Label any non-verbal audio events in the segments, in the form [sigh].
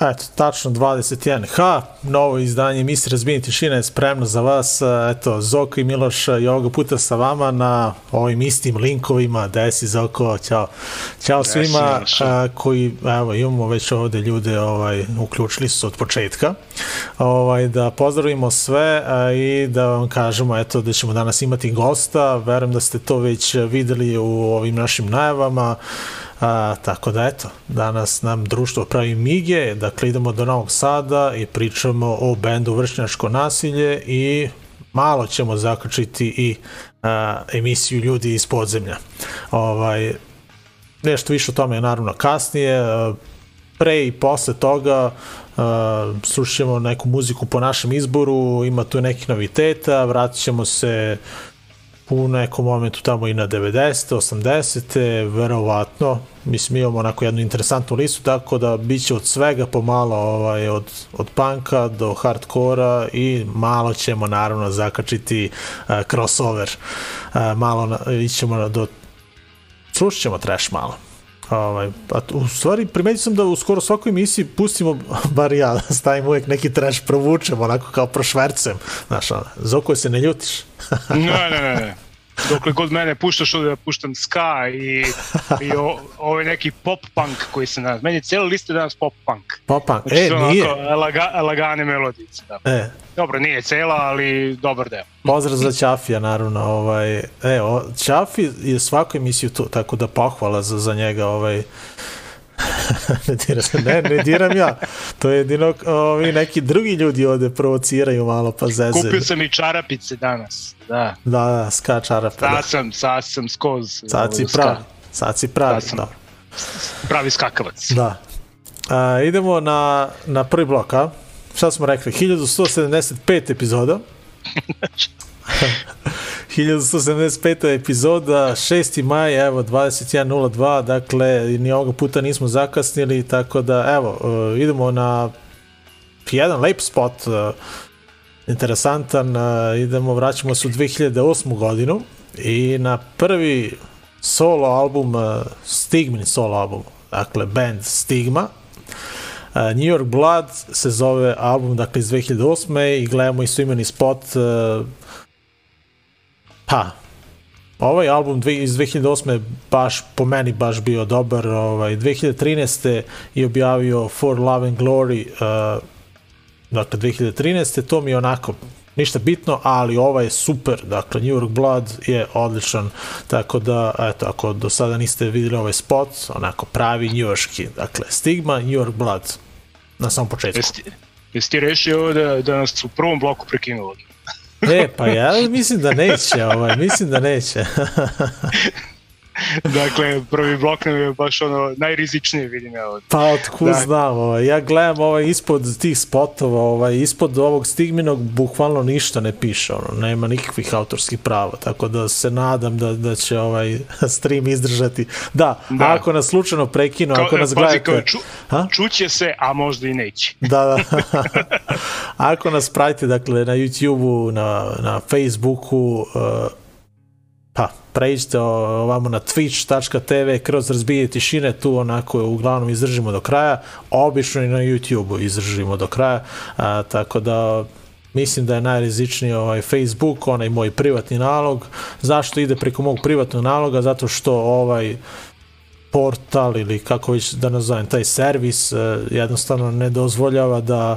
Eto, tačno 21H, novo izdanje emisije Razbijenje tišine je spremno za vas. Eto, Zoko i Miloš i ovoga puta sa vama na ovim istim linkovima. Desi Zoko, ćao. Ćao svima a, koji, evo, imamo već ovde ljude, ovaj, uključili su od početka. Ovaj, da pozdravimo sve a, i da vam kažemo, eto, da ćemo danas imati gosta. Verujem da ste to već videli u ovim našim najavama. A, tako da eto, danas nam društvo pravi mige, dakle idemo do Novog Sada i pričamo o bendu Vršnjačko nasilje i malo ćemo zaključiti i a, emisiju Ljudi iz podzemlja. Ovaj, nešto više o tome je naravno kasnije, pre i posle toga uh, slušamo neku muziku po našem izboru, ima tu nekih noviteta, vratit ćemo se u nekom momentu tamo i na 90. 80. verovatno mislim imamo onako jednu interesantnu listu tako da bit će od svega pomalo ovaj, od, od punka do hardkora i malo ćemo naravno zakačiti uh, crossover uh, malo na, ićemo do slušat ćemo trash malo Ovaj, a u stvari primetio sam da u skoro svakoj emisiji pustimo, [laughs] bar ja, da stavim uvek neki trash, provučemo, onako kao prošvercem. Znaš, ono, Zoko se ne ljutiš. [laughs] ne, ne, ne. Dokle god mene puštaš ovdje da puštam ska i, i o, ovaj neki pop punk koji se danas, meni je cijela lista danas pop punk. Pop punk, Znači, e, nije. Laga, lagane melodice. Da. E, Dobro, nije cela, ali dobar deo. pozdrav za Ćafija, naravno. Ovaj, e, o, Ćafi je svaku emisiju tu, tako da pohvala za, za njega. Ovaj, ne, dira se, ne, ne diram ja. To je jedino ovi neki drugi ljudi ovde provociraju malo pa zezaju. Kupio sam i čarapice danas. Da. Da, da, ska čarape. Sad Da. sam, sad sam skoz. Sad si ovaj, pravi. Sad si pravi, Sad sam. da. Pravi skakavac. Da. A, idemo na, na prvi blok, a? Šta smo rekli? 1175 epizoda. [laughs] 1175. epizoda, 6. maj, evo, 21.02, dakle, ni ovoga puta nismo zakasnili, tako da, evo, uh, idemo na jedan lep spot, uh, interesantan, uh, idemo, vraćamo se u 2008. godinu i na prvi solo album, Stigmin solo album, dakle, band Stigma, New York Blood se zove album dakle iz 2008. i gledamo istoimeni spot uh, pa ovaj album iz 2008. je baš po meni baš bio dobar ovaj, 2013. je objavio For Love and Glory uh, dakle 2013. to mi je onako ništa bitno, ali ovaj je super, dakle New York Blood je odličan, tako da, eto, ako do sada niste videli ovaj spot, onako pravi njujorški, dakle Stigma, New York Blood, na samom početku. Jesi, ti- jesi ti rešio da, da nas u prvom bloku prekinulo? E, pa ja mislim da neće, ovaj, mislim da neće. [laughs] [laughs] Dakle, prvi blok nam je baš ono najrizičnije vidim ja od... Pa otkud Da. znam, ovaj, ja gledam ovaj ispod tih spotova, ovaj, ispod ovog stigminog bukvalno ništa ne piše, ono, nema nikakvih autorskih prava, tako da se nadam da, da će ovaj [laughs] stream izdržati. Da, Da. ako nas slučajno prekinu, ako nas pazi, gledate... kao ču, Ha? čuće se, a možda i neće. [laughs] Da, da. Ako nas pratite, dakle, na YouTube-u, na, na Facebooku, uh, pa, pređite ovamo na twitch.tv kroz razbije tišine, tu onako uglavnom izdržimo do kraja, obično i na YouTube-u izdržimo do kraja, a, tako da mislim da je najrizičniji ovaj Facebook, onaj moj privatni nalog. Zašto ide preko mog privatnog naloga? Zato što ovaj portal ili kako već da nazovem taj servis eh, jednostavno ne dozvoljava da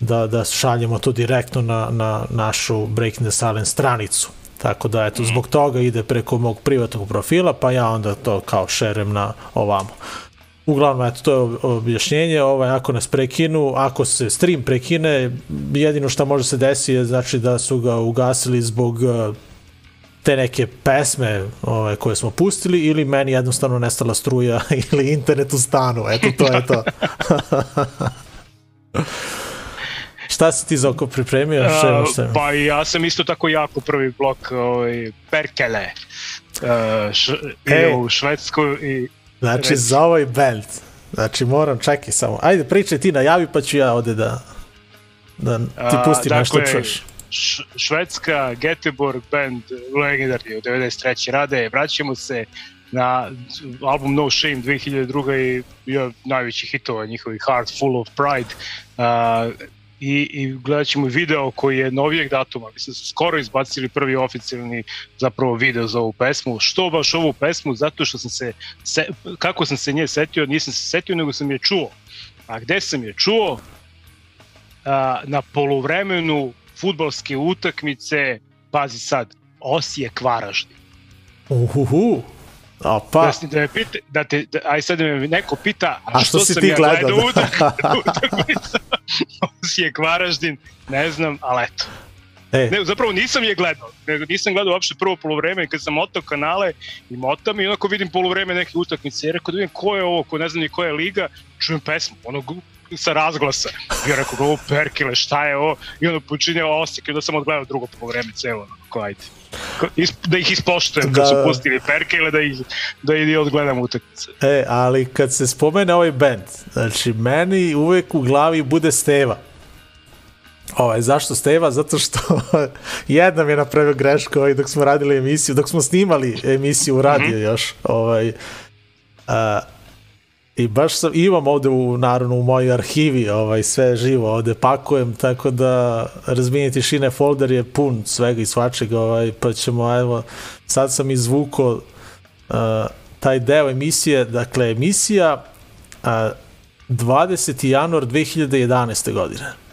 da, da šaljemo to direktno na, na našu Breaking the Silence stranicu. Tako da, eto, zbog toga ide preko mog privatnog profila, pa ja onda to kao šerem na ovamo. Uglavnom, eto, to je objašnjenje, ovaj, ako nas prekinu, ako se stream prekine, jedino što može se desiti je znači da su ga ugasili zbog eh, te neke pesme ove, koje smo pustili ili meni jednostavno nestala struja [laughs] ili internet u stanu, eto to je to. [laughs] Šta si ti Zoko pripremio? Uh, Šemo se. pa ja sam isto tako jako prvi blok ovaj, Perkele. Uh, š, E. u Švedsku i Znači, reci. za ovaj band, znači moram, čekaj samo, ajde pričaj ti, najavi pa ću ja ovde da, da ti pustim nešto dakle, čuješ. Švedska, Göteborg band, legendarni od 93. rade, vraćamo se na album No Shame 2002. i bio najveći hitova njihovi Heart Full of Pride uh, i, i gledat ćemo video koji je novijeg datuma, mislim su skoro izbacili prvi oficijalni zapravo video za ovu pesmu. Što baš ovu pesmu? Zato što sam se, se kako sam se nje setio, nisam se setio, nego sam je čuo. A gde sam je čuo? a, na poluvremenu futbalske utakmice, pazi sad, Osijek Varaždin. Uhuhu. A pa, Da, da, me pita, da te, da, aj sad da me neko pita, a, A što si sam ti ja gledao, gledao da? [laughs] utak, [laughs] utakmicu Osijek Varaždin, ne znam, ali eto. e, Ne, zapravo nisam je gledao, nego nisam gledao uopšte prvo polovreme i kad sam motao kanale i motam i onako vidim polovreme neke utakmice i rekao da vidim ko je ovo, ko ne znam ni koja je liga, čujem pesmu, ono sa razglasa. I ja rekao, ovo Perkele, šta je ovo? I ono počinje Osijek i onda sam odgledao drugo polovreme celo, onako, ajde. Da ih ispoštujem kad Da. su pustili Perkele, da ih, da ih odgledam utakmice. e, ali kad se spomene ovaj band, znači meni uvek u glavi bude Steva. Ovaj, zašto Steva? Zato što [laughs] jedna mi je napravio grešku ovaj, dok smo radili emisiju, dok smo snimali emisiju u radio još. Ovaj, a, I baš sam, imam ovde u, naravno u mojoj arhivi ovaj, sve živo ovde pakujem, tako da razbijenje tišine folder je pun svega i svačega, ovaj, pa ćemo, evo, sad sam izvukao uh, taj deo emisije, dakle, emisija uh, 20. januar 2011. godine.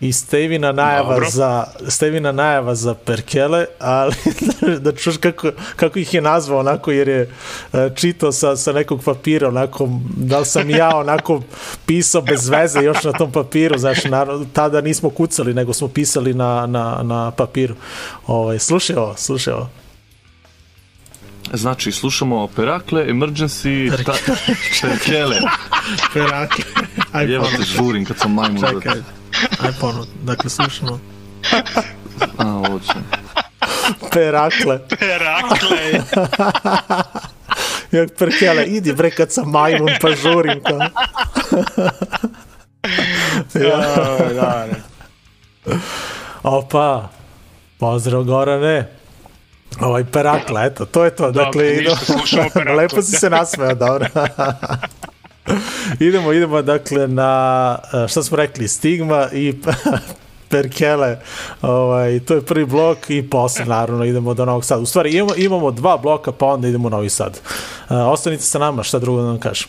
I Stevina najava Dobro. za Stevina najava za Perkele, ali [laughs] da čuš kako, kako ih je nazvao onako jer je e, čitao sa, sa nekog papira onako, da li sam ja onako pisao bez veze još na tom papiru, znači naravno, tada nismo kucali nego smo pisali na, na, na papiru. Ovaj, slušaj ovo, slušaj ovo. Znači, slušamo Perakle, Emergency, Perkele. Perake. Aj Jeva te žurim kad sam majmun. Čekaj. Aj ponovno. Dakle, slušamo. A, hoće. Perakle. Perakle! [laughs] Jak perkele, idi bre kad sam majmun pa žurim kao. [laughs] ja. da, da. Opa, pozdrav Gorane. Ovaj Perakle, eto, to je to. Dakle, ništa, idemo- slušamo Perakle. Lepo si se nasmeo, dobro. idemo, idemo, dakle, na, e, šta smo rekli, Stigma i [laughs] Perkele, ovaj, to je prvi blok i posle, naravno, idemo do Novog Sada. U stvari, imamo, imamo dva bloka, pa onda idemo u Novi Sad. Uh, ostanite sa nama, šta drugo da vam kažem.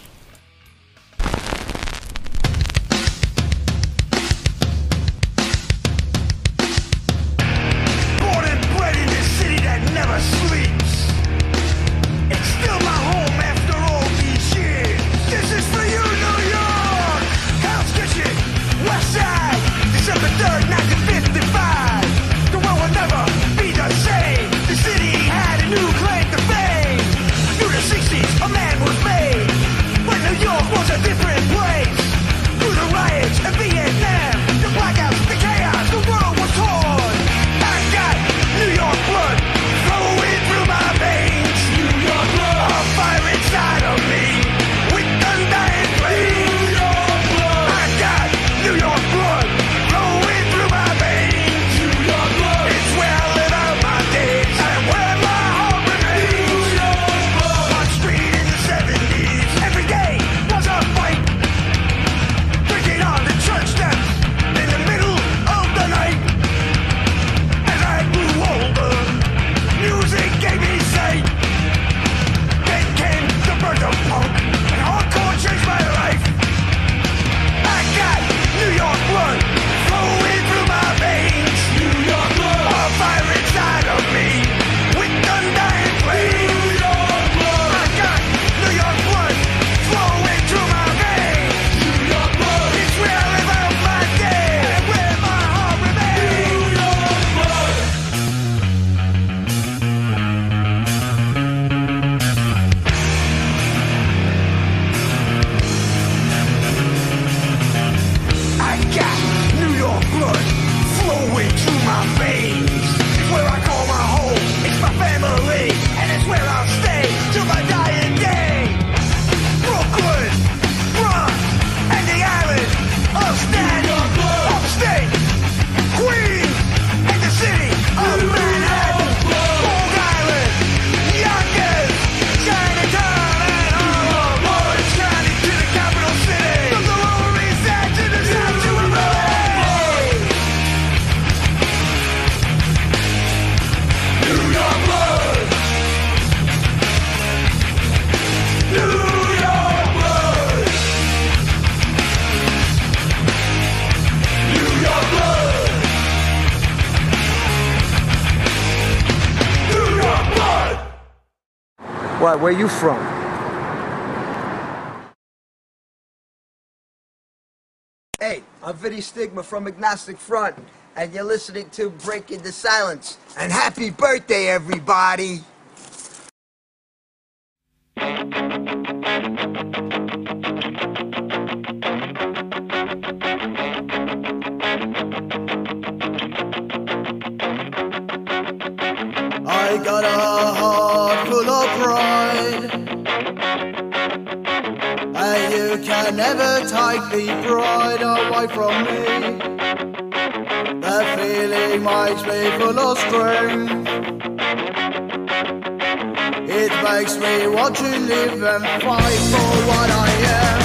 Where you from? Hey, I'm Vinny Stigma from Agnostic Front, and you're listening to Breaking the Silence. And happy birthday, everybody! full of strength. It makes me want to live and fight for what I am.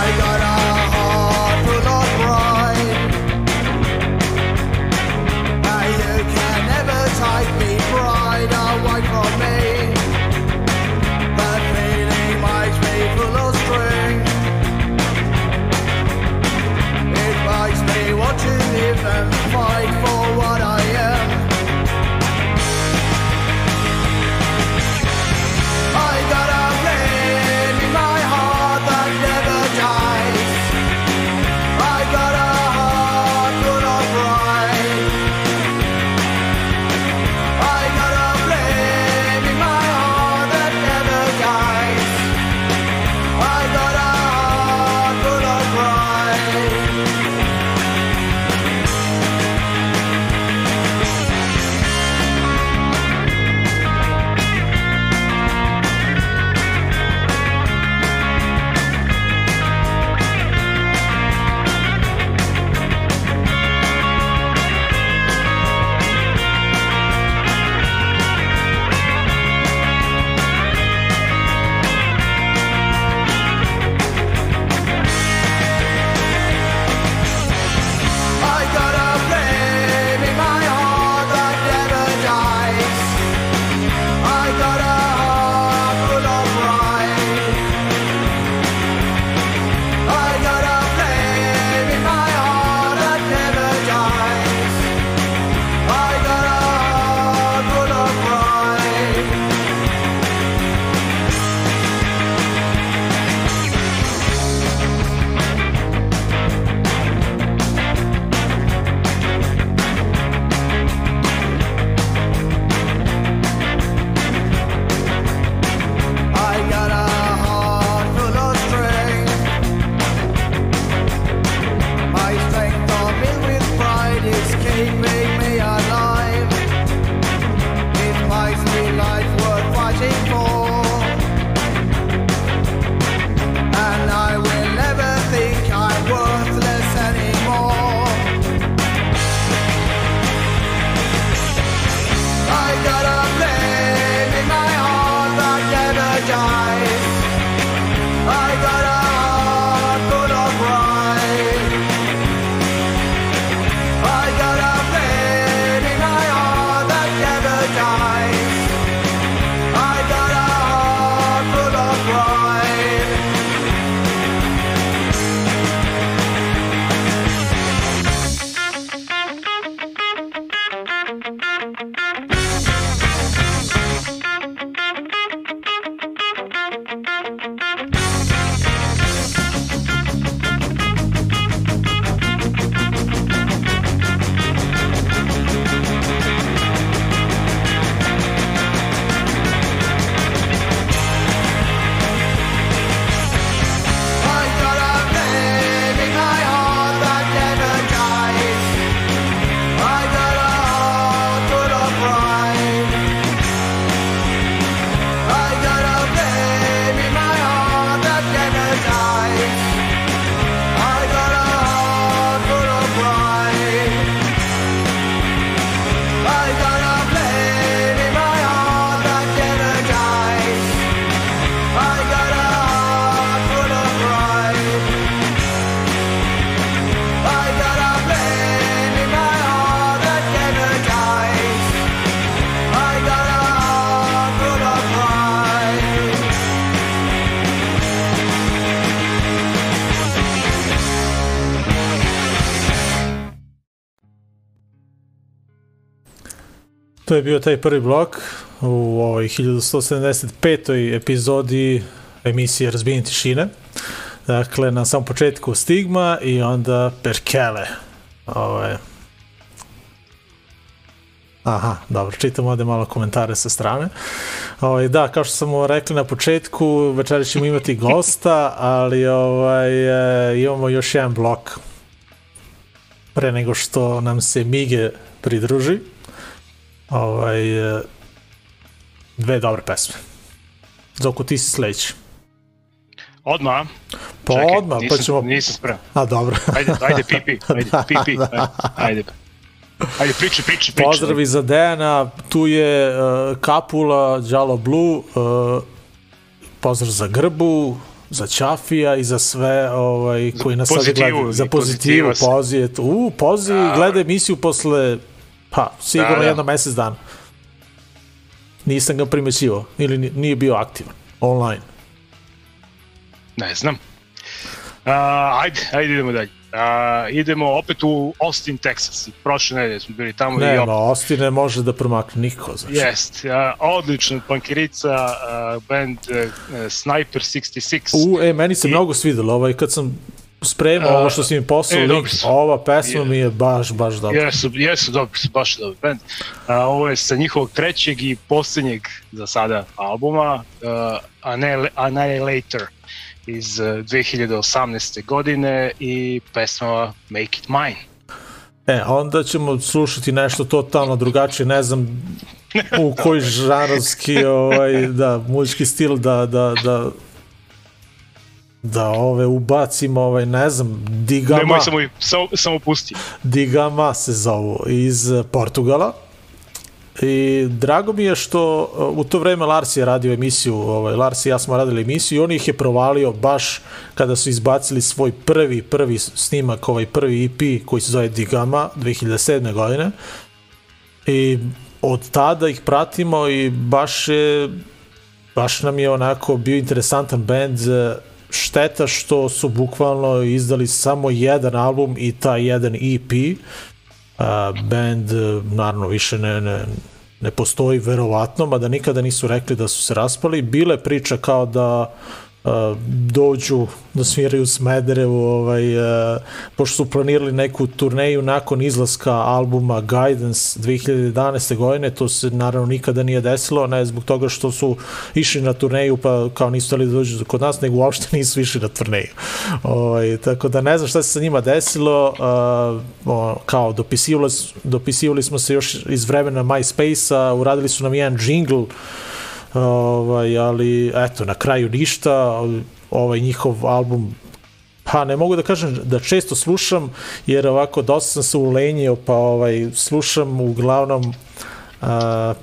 I got a heart full of pride, and you can never take me pride away from me. That feeling makes me full of strength. It makes me want to live and. To je bio taj prvi blok u ovoj 1175. epizodi emisije Razbijenje tišine. Dakle, na samom početku Stigma i onda Perkele. Ovo je... Aha, dobro, čitam ovde malo komentare sa strane. Ovaj, da, kao što smo rekli na početku, večera ćemo imati gosta, ali ovaj, e, imamo još jedan blok pre nego što nam se Mige pridruži. Ovaj, e, dve dobre pesme. Zoku, ti si sledeći. Odmah? Pa Čekaj, odmah, nisam, pa ćemo... Nisam spreman. A, dobro. [laughs] Ajde, ajde, pipi, [laughs] ajde, pipi, ajde, ajde. Ajde, priči, priči, priči. Pozdravi za Dejana, tu je uh, Kapula, Đalo Blue, uh, pozdrav za Grbu, za Ćafija i za sve ovaj, koji nas pozitivu gledaju. Za pozitivu, pozitiva se. poziv. U, poziv, Da. gleda emisiju posle, pa, sigurno Da, da. jedno mesec dana. Nisam ga primećivao, ili ni- nije bio aktivan, online. Ne znam. Uh, ajde, ajde idemo dalje. Uh, idemo opet u Austin, Texas. Prošle nedelje smo bili tamo i Nema, opet. Ostine može da promakne niko, znači. Jest, uh, odlična pankirica, uh, band uh, Sniper 66. U, e, meni se I- mnogo svidelo, ovaj, kad sam spremao ovo što si mi poslao e, link, ova pesma Je. mi je baš, baš dobra. Jesu, jesu dobri, su baš dobri band. Uh, ovo je sa njihovog trećeg i posljednjeg za sada albuma, uh, Annihil- Annihilator iz uh, 2018. godine i pesma Make It Mine. E, onda ćemo slušati nešto totalno drugačije, ne znam u [laughs] koji žarovski ovaj, da, muzički stil da, da, da da ove ubacimo, ovaj, ne znam, Digama, Nemoj samo, samo, samo pusti. Digama se zovu iz Portugala i drago mi je što u to vreme Lars je radio emisiju, ovaj, Lars i ja smo radili emisiju i on ih je provalio baš kada su izbacili svoj prvi, prvi snimak, ovaj prvi EP koji se zove Digama 2007. godine i od tada ih pratimo i baš je baš nam je onako bio interesantan band e, šteta što su bukvalno izdali samo jedan album i taj jedan EP a, band e, naravno više ne, ne, ne postoji verovatno, mada nikada nisu rekli da su se raspali. Bile priča kao da a, dođu da sviraju u Smederevu, ovaj, pošto su planirali neku turneju nakon izlaska albuma Guidance 2011. godine, to se naravno nikada nije desilo, ne zbog toga što su išli na turneju pa kao nisu hteli da dođu kod nas, nego uopšte [laughs] nisu išli na turneju. Ovaj, tako da ne znam šta se sa njima desilo, kao dopisivali, s- dopisivali smo se još iz vremena MySpace-a, uradili su nam jedan jingle, ovaj, ali eto, na kraju ništa, ovaj njihov album Pa ne mogu da kažem da često slušam, jer ovako dosta sam se ulenjio, pa ovaj, slušam uglavnom uh,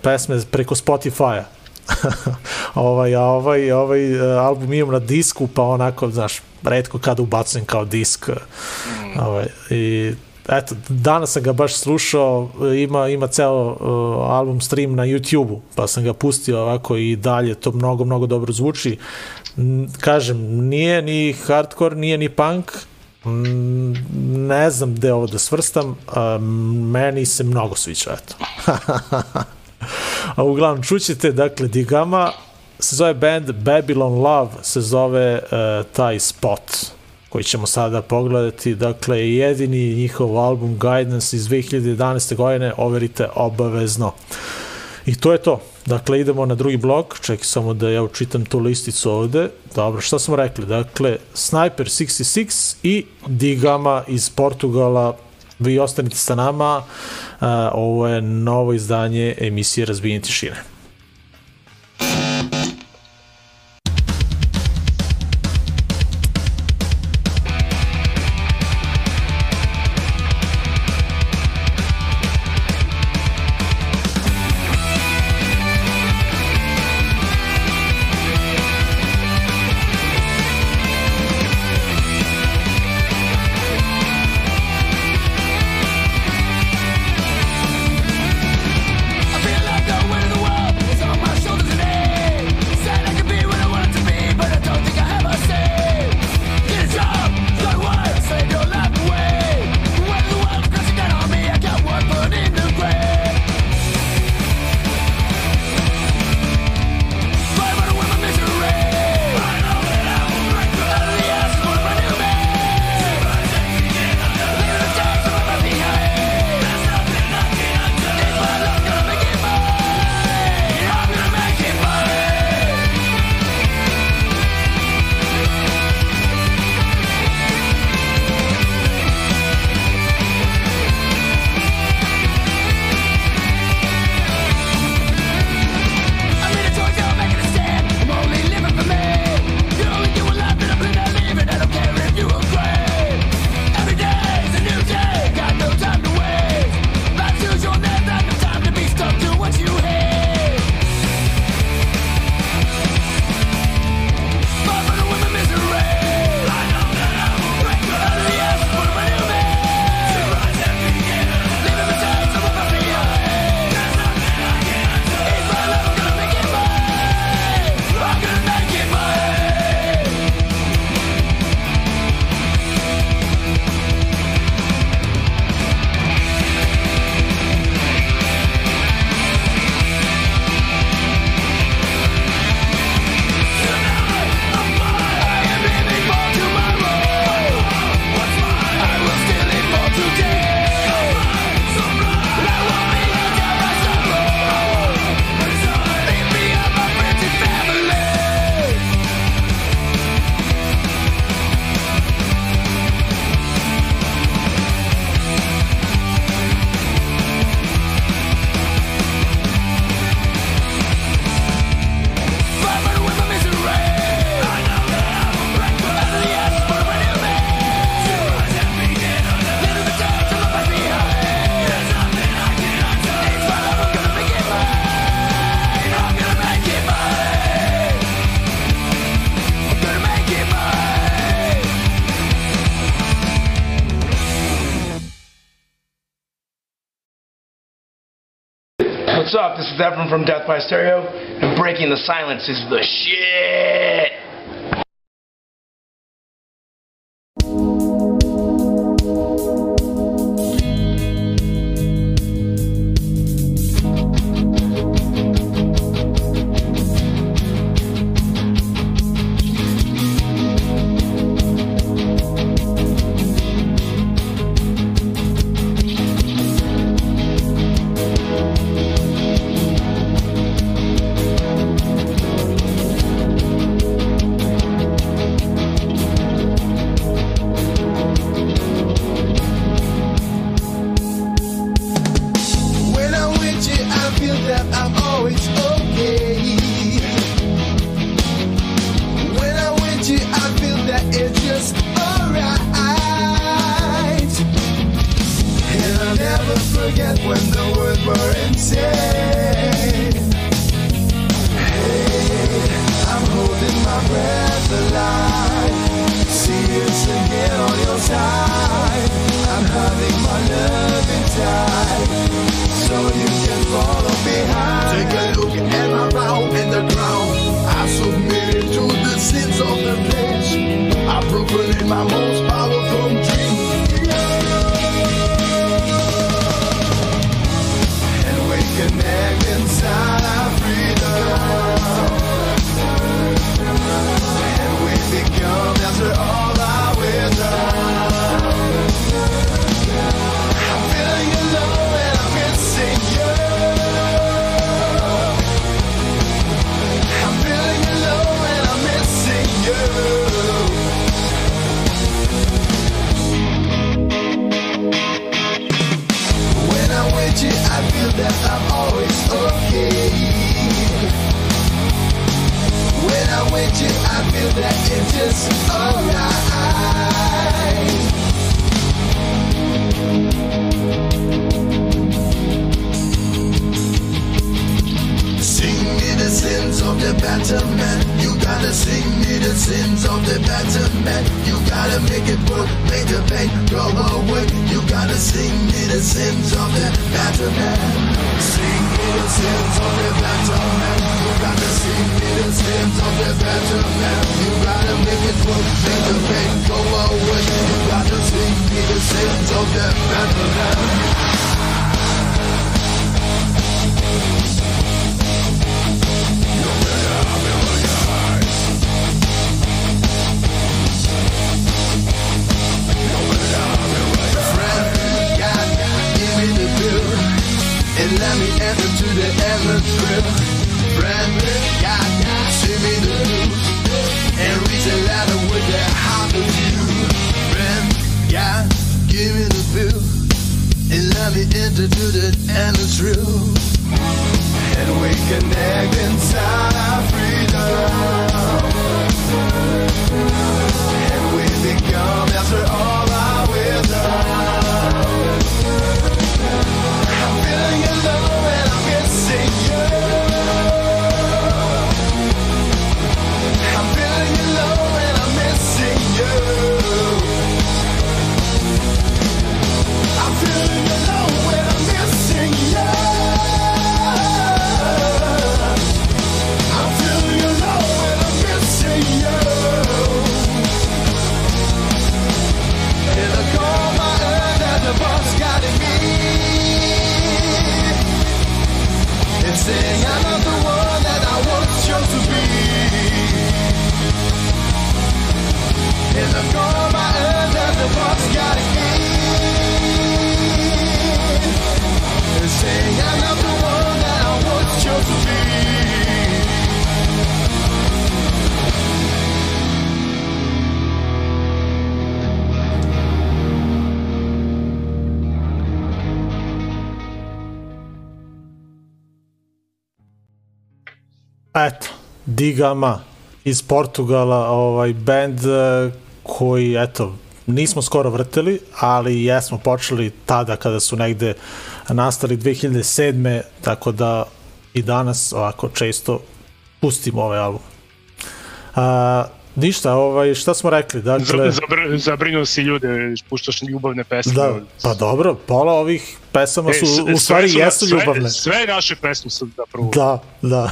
pesme preko Spotify-a. [laughs] ovaj, ovaj, ovaj uh, album imam na disku, pa onako, znaš, redko kada ubacujem kao disk. Mm. Ovaj, I eto, danas sam ga baš slušao, ima, ima ceo uh, album stream na YouTube-u, pa sam ga pustio ovako i dalje, to mnogo, mnogo dobro zvuči. Kažem, nije ni hardcore, nije ni punk, ne znam gde ovo da svrstam, a, meni se mnogo sviđa, eto. [laughs] a uglavnom, čućete, dakle, Digama se zove band Babylon Love, se zove uh, taj spot koji ćemo sada pogledati. Dakle, jedini njihov album Guidance iz 2011. godine, overite obavezno. I to je to. Dakle, idemo na drugi blok. Čekaj samo da ja učitam tu listicu ovde. Dobro, šta smo rekli? Dakle, Sniper 66 i Digama iz Portugala. Vi ostanite sa nama. Ovo je novo izdanje emisije Razbijenje tišine. This from Death by Stereo, and breaking the silence is the shit. Digama iz Portugala, ovaj bend eh, koji, eto, nismo skoro vrteli, ali jesmo počeli tada kada su negde nastali 2007. Tako da i danas ovako često pustimo ovaj album. Uh, ništa, ovaj, šta smo rekli? Dakle, Zabr, zabrinu si ljude, puštaš ljubavne pesme. Da, pa dobro, pola ovih pesama su, e, u stvari, jesu ljubavne. Sve, sve naše pesme su zapravo. Da, da.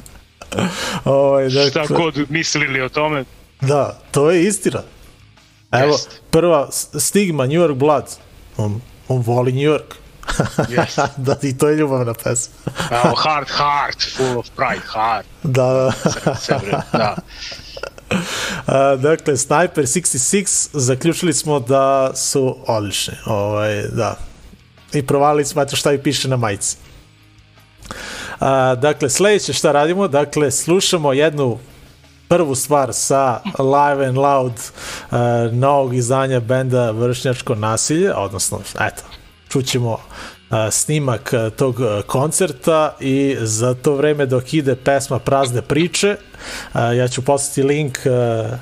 [laughs] [laughs] ovaj, šta dakle, god mislili o tome. da, to je istina. Evo, Jest. prva stigma, New York Blood. On, on voli New York. Jest. [laughs] da, i to je ljubavna pesma. [laughs] Evo, Heart, Heart, Full of Pride, Heart. da, da. Sebe, da. A, dakle, Sniper 66, zaključili smo da su odlični. Ovaj, da. I provalili smo eto šta i piše na majici. A, dakle, sledeće šta radimo, dakle, slušamo jednu prvu stvar sa Live and Loud uh, novog izdanja benda Vršnjačko nasilje, odnosno, eto, čućemo uh, snimak uh, tog koncerta i za to vreme dok ide pesma Prazne priče, uh, ja ću poslati link uh,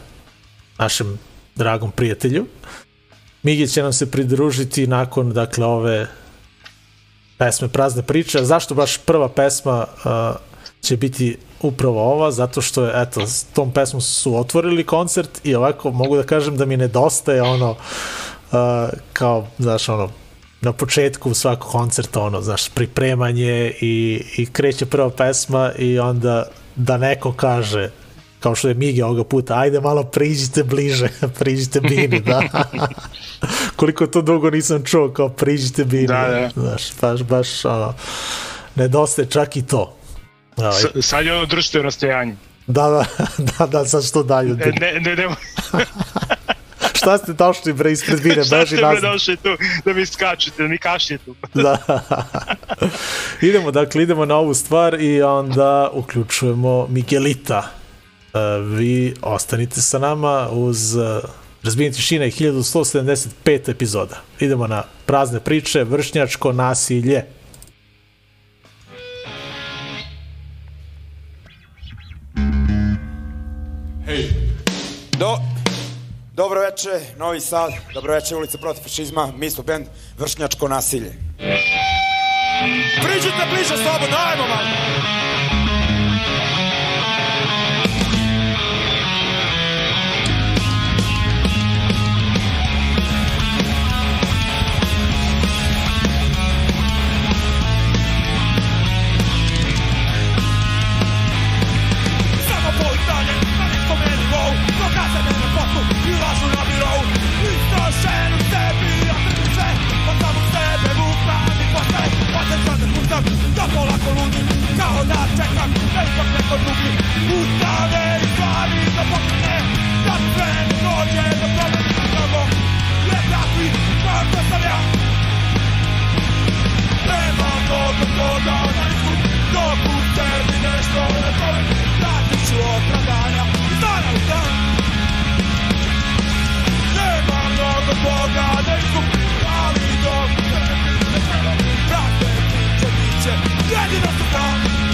našem dragom prijatelju. Migi će nam se pridružiti nakon, dakle, ove pesme Prazne priče. Zašto baš prva pesma uh, će biti upravo ova? Zato što je, eto, s tom pesmom su otvorili koncert i ovako mogu da kažem da mi nedostaje ono uh, kao, znaš, ono, na početku svakog koncerta, ono, znaš, pripremanje i, i kreće prva pesma i onda da neko kaže kao što je Migi ovoga puta, ajde malo priđite bliže, [laughs] priđite Bini, da. [laughs] Koliko to dugo nisam čuo, kao priđite Bini. Da, da. Znaš, baš, baš, ono, nedostaje čak i to. Ovaj, S- Sad je ono držite u rastojanju. Da, da, [laughs] da, da, sad što dalje. E, Ne, ne, ne, Šta ste došli bre ispred Bine, šta beži ste bre nazad. došli tu da mi skačete, da mi kašljete. Da. idemo, dakle, idemo na ovu stvar i onda uključujemo Miguelita. E, vi ostanite sa nama uz e, Razbijenje tišine 1175 epizoda. Idemo na prazne priče, vršnjačko nasilje. Do, dobro veče, Novi Sad, dobro veče, ulica protiv fašizma, mi smo band Vršnjačko nasilje. Priđite bliže slobodno, ajmo man! Kao da čekam, da ipak neko drugi. Ustane i stvari da pokrene Da sve ne dođe do promeni prvo Ne takvi, kao što sam ja Nema mnogo toga na risku Dok u tebi nešto ne zovem Vratit ću opravdanja iz dana u dan Nema mnogo toga na risku Ali dok u tebi ne zovem Prate priče, biće jedino su tam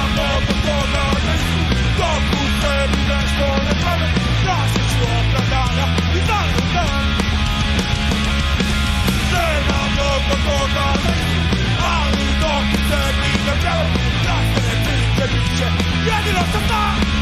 Jäädillä sata!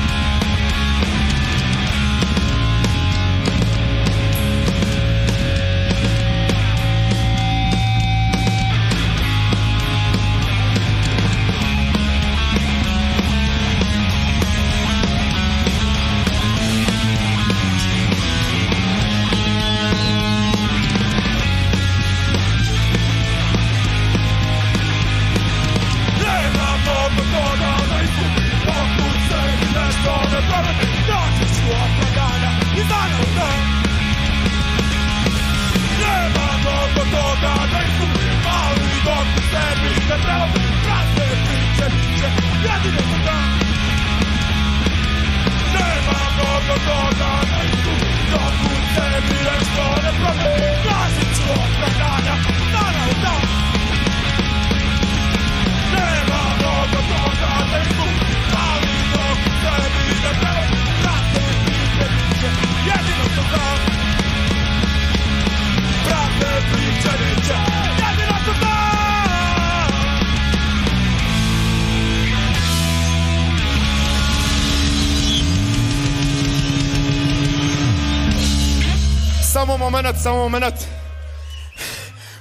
Moment, samo moment.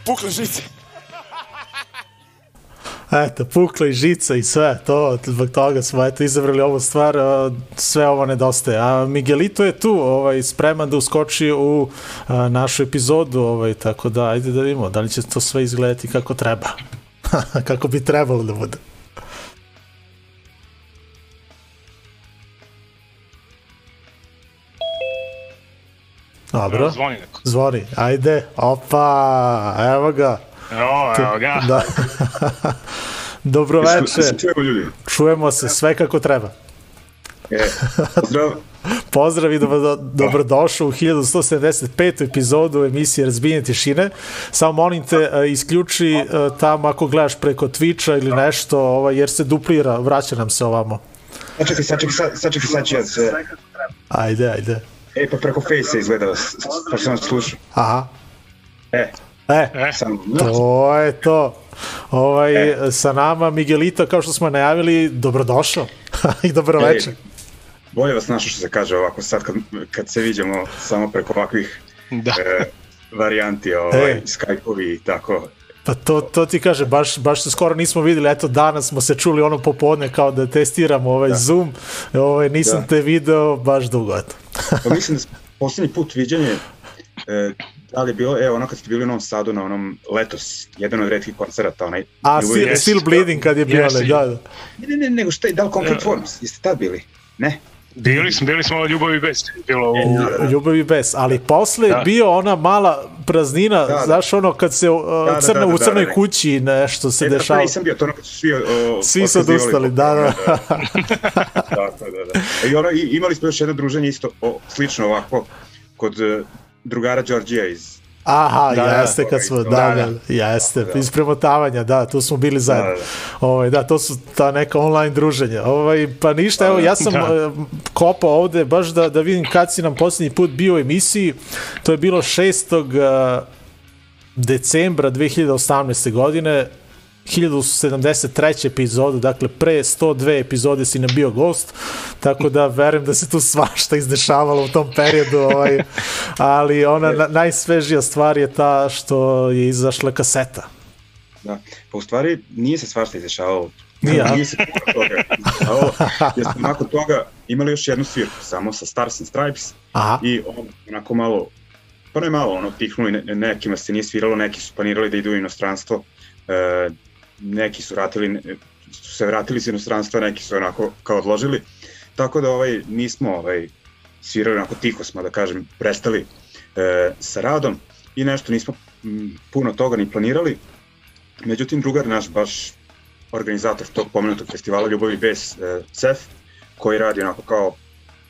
Pukle žice. Eto, pukla i žica i sve, to, zbog toga smo eto, izabrali ovu stvar, sve ovo nedostaje. A Miguelito je tu, ovaj, spreman da uskoči u a, našu epizodu, ovaj, tako da, ajde da vidimo, da li će to sve izgledati kako treba. [laughs] kako bi trebalo da bude. Dobro, Zvoni neko. zvoni, ajde, opa, evo ga. Evo, evo ga. Da. [laughs] Dobro veče, Se čujemo ljudi. čujemo se sve kako treba. E, pozdrav. [laughs] Pozdrav i dobro, dobrodošao u 1175. epizodu emisije Razbijenje tišine. Samo molim te, e, isključi e, tamo ako gledaš preko Twitcha ili nešto, ovaj, jer se duplira, vraća nam se ovamo. Sačekaj, sačekaj, sa- sačekaj, sad ću ja se... Ajde, ajde. E, pa preko Face izgleda, s- pa sam vas slušao. Aha. E, E, sam... to je to. Ovaj, sa nama Miguelito, kao što smo najavili, dobrodošao [laughs] i dobro Ej. večer. Bolje vas našao što se kaže ovako sad kad, kad se vidimo samo preko ovakvih Da. e, varijanti, ovaj, E. Skype-ovi i tako. Pa to, to ti kaže, baš, baš se skoro nismo videli, eto danas smo se čuli ono popodne kao da testiramo ovaj da. Zoom, ovaj, nisam Da. te video baš dugo, eto. Pa mislim da smo posljednji put viđenje, e, da li je bilo, evo ono kad ste bili u Novom Sadu na onom letos, jedan od redkih koncerata, onaj... A, still, Bleeding kad je bio, Jesi. onaj, da, da. Ne, ne, ne, nego šta je, da li Concrete Forms, jeste tad bili? Ne? Bili smo, bili smo ljubavi bez. Bilo u... da, da. Ljubav i bes, ali posle je Da. bio ona mala praznina, Da, da. znaš ono kad se uh, da, crna da, da, u da, crnoj da. kući nešto se E, da, dešava. to nisam bio, to ono kad su svi... O, Svi su odustali, da, da. da, da, da, da. I, ono, imali smo još jedno druženje isto o, slično ovako kod e, drugara Đorđija iz Aha, Da, da, jeste kad smo, da, da, da, da. jeste, Da. iz premotavanja, da, tu smo bili zajedno. Da, da. Ovaj, da, to su ta neka online druženja. Ovaj, pa ništa, evo, ja sam Da. da. kopao ovde baš da, da vidim kad si nam posljednji put bio u emisiji. To je bilo 6. uh, decembra 2018. godine. 1073. epizodu, dakle pre 102 epizode si nam bio gost, tako da verujem da se tu svašta izdešavalo u tom periodu, ovaj, [laughs] ali ona na, najsvežija stvar je ta što je izašla kaseta. Da. Pa u stvari nije se svašta izdešavalo. Nije, a? nije se puno toga izdešavalo. Jer smo nakon toga imali još jednu svirku samo sa Stars and Stripes Aha, i on, onako malo, pa ne malo, ono, tihnuli, ne, nekima se nije sviralo, neki su planirali da idu u inostranstvo, e, neki su vratili, ne- su se vratili iz inostranstva, neki su onako kao odložili, tako da ovaj, nismo ovaj, svirali onako tiho smo, da kažem, prestali e, sa radom i nešto nismo m, puno toga ni planirali, međutim drugar naš baš organizator tog pomenutog festivala Ljubav i bes, e, CEF, koji radi onako kao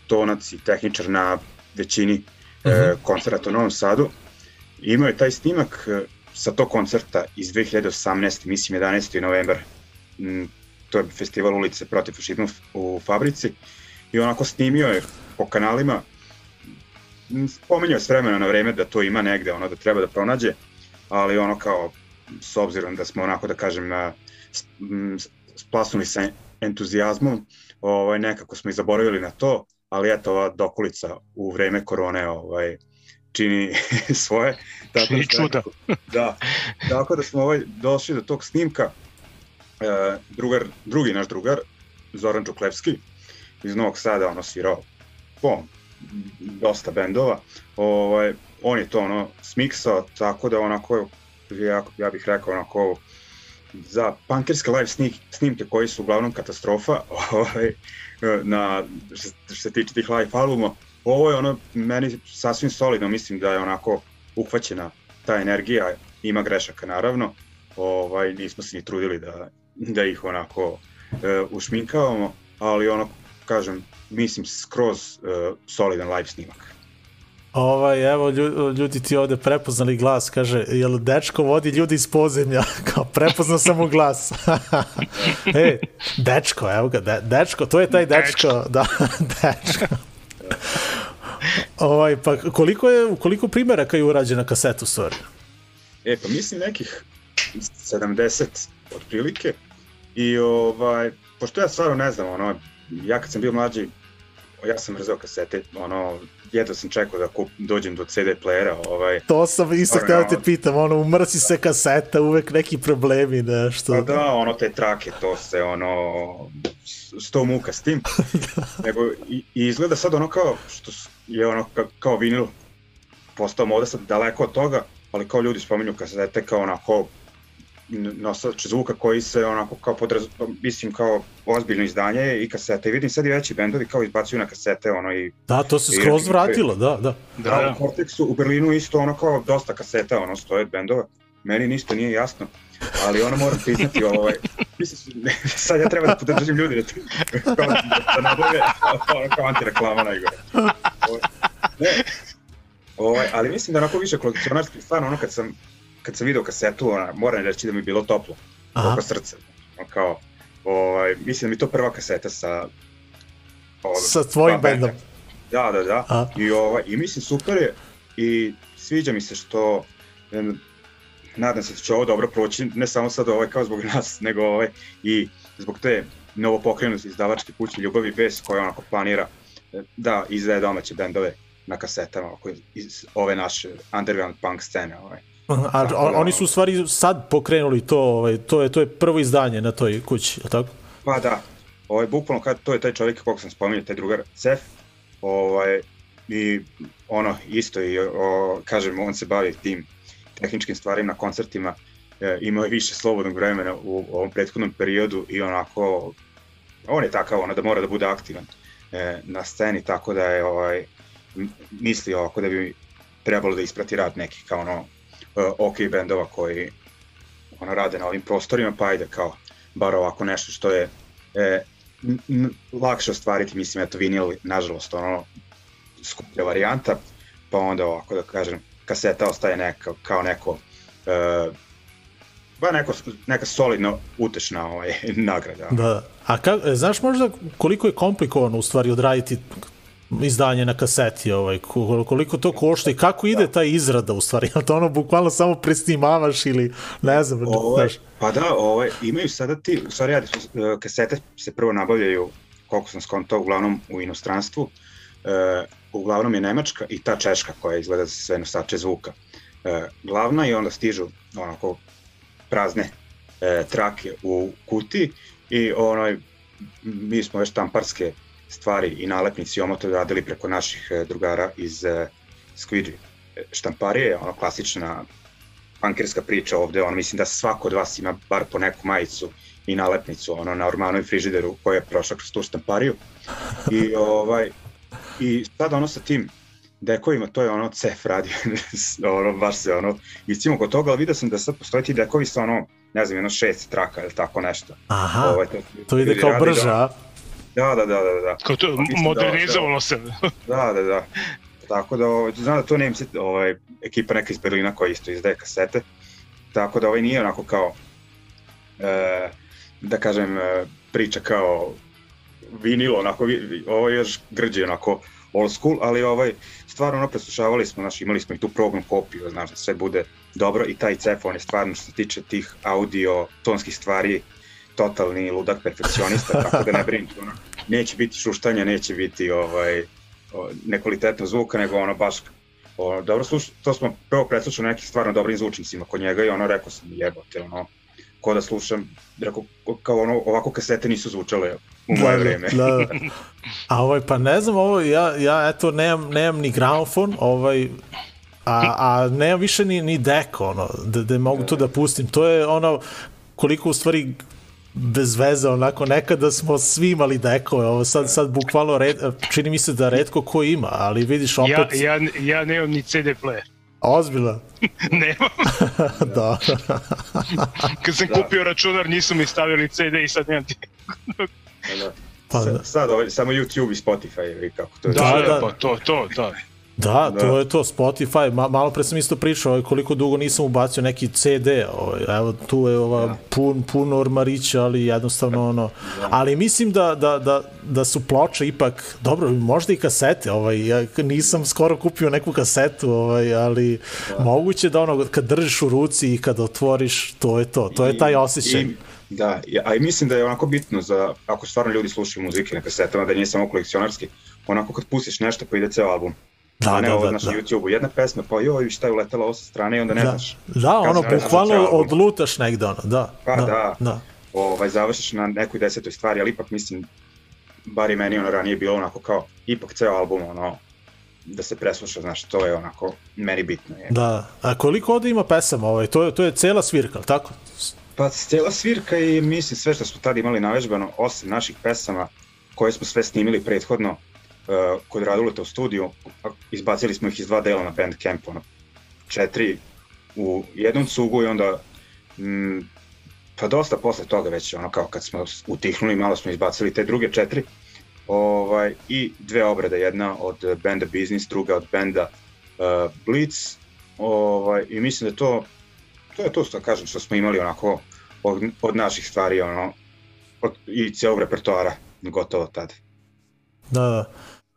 tonac i tehničar na većini e, koncerata u Novom Sadu. Imao je taj snimak e, sa tog koncerta iz 2018. mislim 11. novembar. To je festival ulice protiv fašizma u fabrici i onako snimio je po kanalima Mm, spominjao s vremena na vreme da to ima negde, ono da treba da pronađe, ali ono kao s obzirom da smo onako da kažem a, s- m, s- splasnuli sa entuzijazmom, ovaj, nekako smo i zaboravili na to, ali eto ova dokulica u vreme korone ovaj, čini [laughs] svoje. Tako Čini da čuda. Da, tako da smo ovaj, došli do tog snimka. E, drugar, drugi naš drugar, Zoran Čuklevski, iz Novog Sada, ono svirao po dosta bendova, ovaj, on je to ono smiksao, tako da onako, ja, ja bih rekao onako, za punkerske live snik, snimke koji su uglavnom katastrofa, [laughs] ovaj, na, što što se tiče tih live albuma, ovo je ono meni sasvim solidno, mislim da je onako uhvaćena ta energija, ima grešaka naravno, ovaj, nismo se ni trudili da, da ih onako e, ušminkavamo, ali ono, kažem, mislim skroz e, solidan live snimak. ovaj, evo, lju- ljudi ti ovde prepoznali glas, kaže, jel dečko vodi ljudi iz pozemlja? [laughs] Kao, prepoznao sam mu glas. [laughs] e, dečko, evo ga, de, dečko, to je taj dečko, da, [laughs] dečko. ovaj, pa koliko je, koliko primjeraka je urađena kaseta u stvari? E, pa mislim nekih 70 otprilike i ovaj, pošto ja stvarno ne znam, ono, ja kad sam bio mlađi, ja sam mrzeo kasete, ono, jedva sam čekao da kup, dođem do CD playera, ovaj, To sam isto Stvarno, htio da te pitam, ono, umrsi se kaseta, uvek neki problemi, nešto. Pa da, ono, te trake, to se, ono, sto muka s tim. [laughs] Nego, i, i izgleda sad ono kao, što je ono, ka, kao vinil postao moda sad daleko od toga, ali kao ljudi spominju kasete kao onako nosač zvuka koji se onako kao podraz, mislim kao ozbiljno izdanje i kasete. I vidim sad i veći bendovi kao izbacuju na kasete ono i Da, to se I- skroz vratilo, da, da. Da, Da, da. u Cortexu u Berlinu isto ono kao dosta kaseta ono stoje bendova. Meni ništa nije jasno, ali ono moram priznati ovaj, mislim, [laughs] sad ja treba da podržim ljudi da, kao, da nabave ono kao antireklama najgore. Ovaj, Ne, ovaj, ali mislim da onako više kolekcionarski stvarno ono kad sam kad sam video kasetu, ona, moram reći da mi je bilo toplo, Aha. oko srca. Ono kao, ovaj, mislim da mi to prva kaseta sa... Ovaj, Sa tvojim bendom. Da, da, da. A? I, ovaj, I mislim super je i sviđa mi se što nadam se da će ovo dobro proći, ne samo sad ovaj kao zbog nas, [laughs] nego ovaj, i zbog te novopokrenuti izdavačke kuće Ljubavi Bes koja onako planira e, da izdaje domaće bendove na kasetama oko iz ove naše underground punk scene. Ovaj. A, a, oni su u stvari sad pokrenuli to, ovaj, to je to je prvo izdanje na toj kući, je tako? Pa da, ovaj, bukvalno kad, to je taj čovjek kog sam spomenuo, taj drugar Cef, ovaj, i ono, isto i, o, kažem, on se bavi tim tehničkim stvarima na koncertima, e, imao je više slobodnog vremena u ovom prethodnom periodu i onako, on je takav ono da mora da bude aktivan e, na sceni, tako da je ovaj, mislio ovako da bi trebalo da isprati rad nekih kao ono ok bendova koji ono rade na ovim prostorima, pa ajde kao bar ovako nešto što je e, lakše ostvariti, mislim, eto, vinil, nažalost, ono, skuplja varijanta, pa onda ovako, da kažem, kaseta ostaje neka, kao neko, e, ba neko, neka solidno utešna ovaj, [laughs] nagrada. Da. A ka, e, znaš možda koliko je komplikovano u stvari odraditi izdanje na kaseti, ovaj, ko- koliko to košta i kako ide ta izrada u stvari, [laughs] to ono bukvalno samo presnimavaš ili ne znam, Ovaj, znaš, pa da, ovaj, imaju sada ti, u stvari, radi su, e, kasete se prvo nabavljaju, koliko sam skontao, uglavnom u inostranstvu, e, uglavnom je Nemačka i ta Češka koja izgleda za sve nosače zvuka. E, glavna i onda stižu onako prazne e, trake u kutiji i onaj, mi smo već tamparske stvari i nalepnici i omote radili preko naših e, drugara iz e, Squidgy štamparije, ono klasična pankerska priča ovde, ono mislim da svako od vas ima bar po neku majicu i nalepnicu ono na Ormanoj frižideru koja je prošla kroz tu štampariju. I [laughs] ovaj i sad ono sa tim dekovima, to je ono cef radi, [laughs] ono, baš se ono, iscimo kod toga, ali vidio sam da sad postoje ti dekovi sa ono, ne znam, jedno šest traka ili tako nešto. Aha, Ovaj, to ide ljudi kao brže, da. Da, da, da, da, da. Kao to, Pa da- modernizovalo se. [laughs] Da, da, da. Tako da, ovaj, znam da to Nemci, ovaj, ekipa neka iz Berlina koja isto izdaje kasete. Tako da ovaj nije onako kao, e, da kažem, e, priča kao vinil, onako, ovo je još grđe, onako, old school, ali ovaj, stvarno ono preslušavali smo, znaš, imali smo i tu probnu kopiju, znaš, da sve bude dobro i taj cef, on je stvarno što se tiče tih audio, tonskih stvari, totalni ludak perfekcionista, tako da ne brinite, [laughs] ono, neće biti šuštanja, neće biti ovaj, o, nekvalitetnog zvuka, nego ono baš o, dobro sluš, to smo prvo preslušali na nekim stvarno dobrim zvučnicima kod njega i ono rekao sam jebote, ono, ko da slušam, rekao, kao ono, ovako kasete nisu zvučale u moje Da, vreme. Da, da. [laughs] A ovaj, pa ne znam, ovo, ja, ja eto, nemam, nemam ni gramofon, ovaj, a, a nemam više ni, ni deko, ono, da, da mogu to da pustim. To je ono, koliko u stvari bez veze, onako, nekada smo svi imali dekove, ovo sad, sad bukvalno, red, čini mi se da redko ko ima, ali vidiš opet, Ja, ja, ja nemam ni CD player. ozbiljno, [laughs] Nemam. [laughs] da. [laughs] Kad sam Da. kupio računar nisu mi stavili CD i sad nemam ti. Da. Pa, Sa- da. Sad ovaj, samo YouTube i Spotify i kako to je. Da, Da, da, da. pa to, to, da. Da, Da. to je to, Spotify, Ma, malo pre sam isto pričao ovaj, koliko dugo nisam ubacio neki CD, ovaj, evo tu je ova, pun, pun ormarića, ali jednostavno ono, ali mislim da, da, da, da su ploče ipak, dobro, možda i kasete, ovaj, ja nisam skoro kupio neku kasetu, ovaj, ali moguće da ono, kad držiš u ruci i kad otvoriš, to je to, to je taj osjećaj. I, da, i- a i mislim da je onako bitno za, ako stvarno ljudi slušaju muzike na kasetama, da nije samo kolekcionarski, onako kad pustiš nešto pa ide ceo album. Da, a ne da, da, da. YouTube-u, jedna pesma, pa joj, šta je uletela ovo sa strane i onda ne Da, znaš. da ono, bukvalno album. odlutaš negde, ono, da. Pa da. da. ovaj, završiš na nekoj desetoj stvari, ali ipak mislim, bar i meni ono ranije bilo onako kao, ipak ceo album ono, da se presluša, znaš, to je onako meni bitno. Je. Da, a koliko ovde ima pesama, ovaj, to, je, to je cela svirka, tako? Pa cijela svirka i mislim sve što smo tada imali navežbano, osim naših pesama koje smo sve snimili prethodno uh, kod Raduleta u studiju, izbacili smo ih iz dva dela na Bandcamp, ono, četiri u jednom cugu i onda mm, pa dosta posle toga već ono kao kad smo utihnuli malo smo izbacili te druge četiri ovaj, i dve obrade, jedna od benda Business, druga od benda uh, Blitz ovaj, i mislim da to to je to što kažem što smo imali onako od, od naših stvari ono od, i cijelog repertoara gotovo tad. Da, da.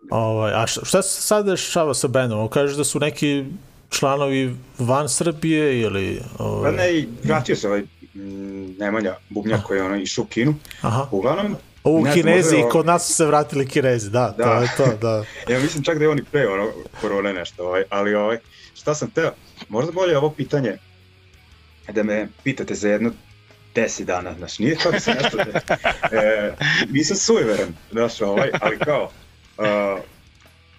Ovaj, a šta, šta se sad dešava sa bendom? Kažeš da su neki članovi van Srbije ili... Pa Ovaj... ne, i vratio se ovaj mm, Nemanja Bubnjak koji je ono išao u kinu. Aha. Uglavnom, U ne Kinezi, je- kod nas su se vratili Kinezi, da, Da. to je to, da. [laughs] ja mislim čak da je on i pre ono, korone nešto, ovaj, ali ovaj, šta sam teo, možda bolje ovo pitanje da me pitate za jedno 10 dana, znaš, nije kao da se nešto, [laughs] e, nisam sujeveran, znaš, ovaj, ali kao, uh,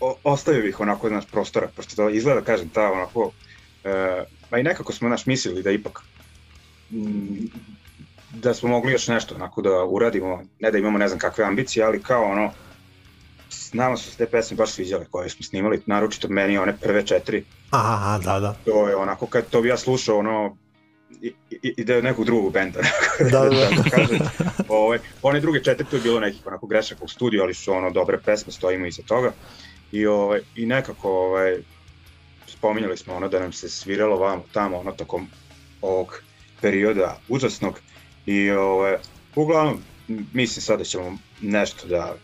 o, ostavio bih onako, znaš, prostora, pošto to izgleda, kažem, ta onako, e, pa i nekako smo, znaš, mislili da ipak, mm, da smo mogli još nešto onako da uradimo, ne da imamo ne znam kakve ambicije, ali kao ono, s- nama su se te pesme baš sviđale koje smo snimali, naročito meni one prve četiri, aha, da, da. to je onako, kad to bi ja slušao, ono, i, i, da je nekog drugog benda, [laughs] Da, da, da. tako kažem. Ove, one druge četiri, tu je bilo nekih onako grešaka u studiju, ali su ono dobre pesme, stojimo iza toga. I, ovaj, i nekako ovaj, spominjali smo ono da nam se sviralo vamo tamo ono tokom ovog perioda užasnog i ovaj, uglavnom mislim sad da ćemo nešto da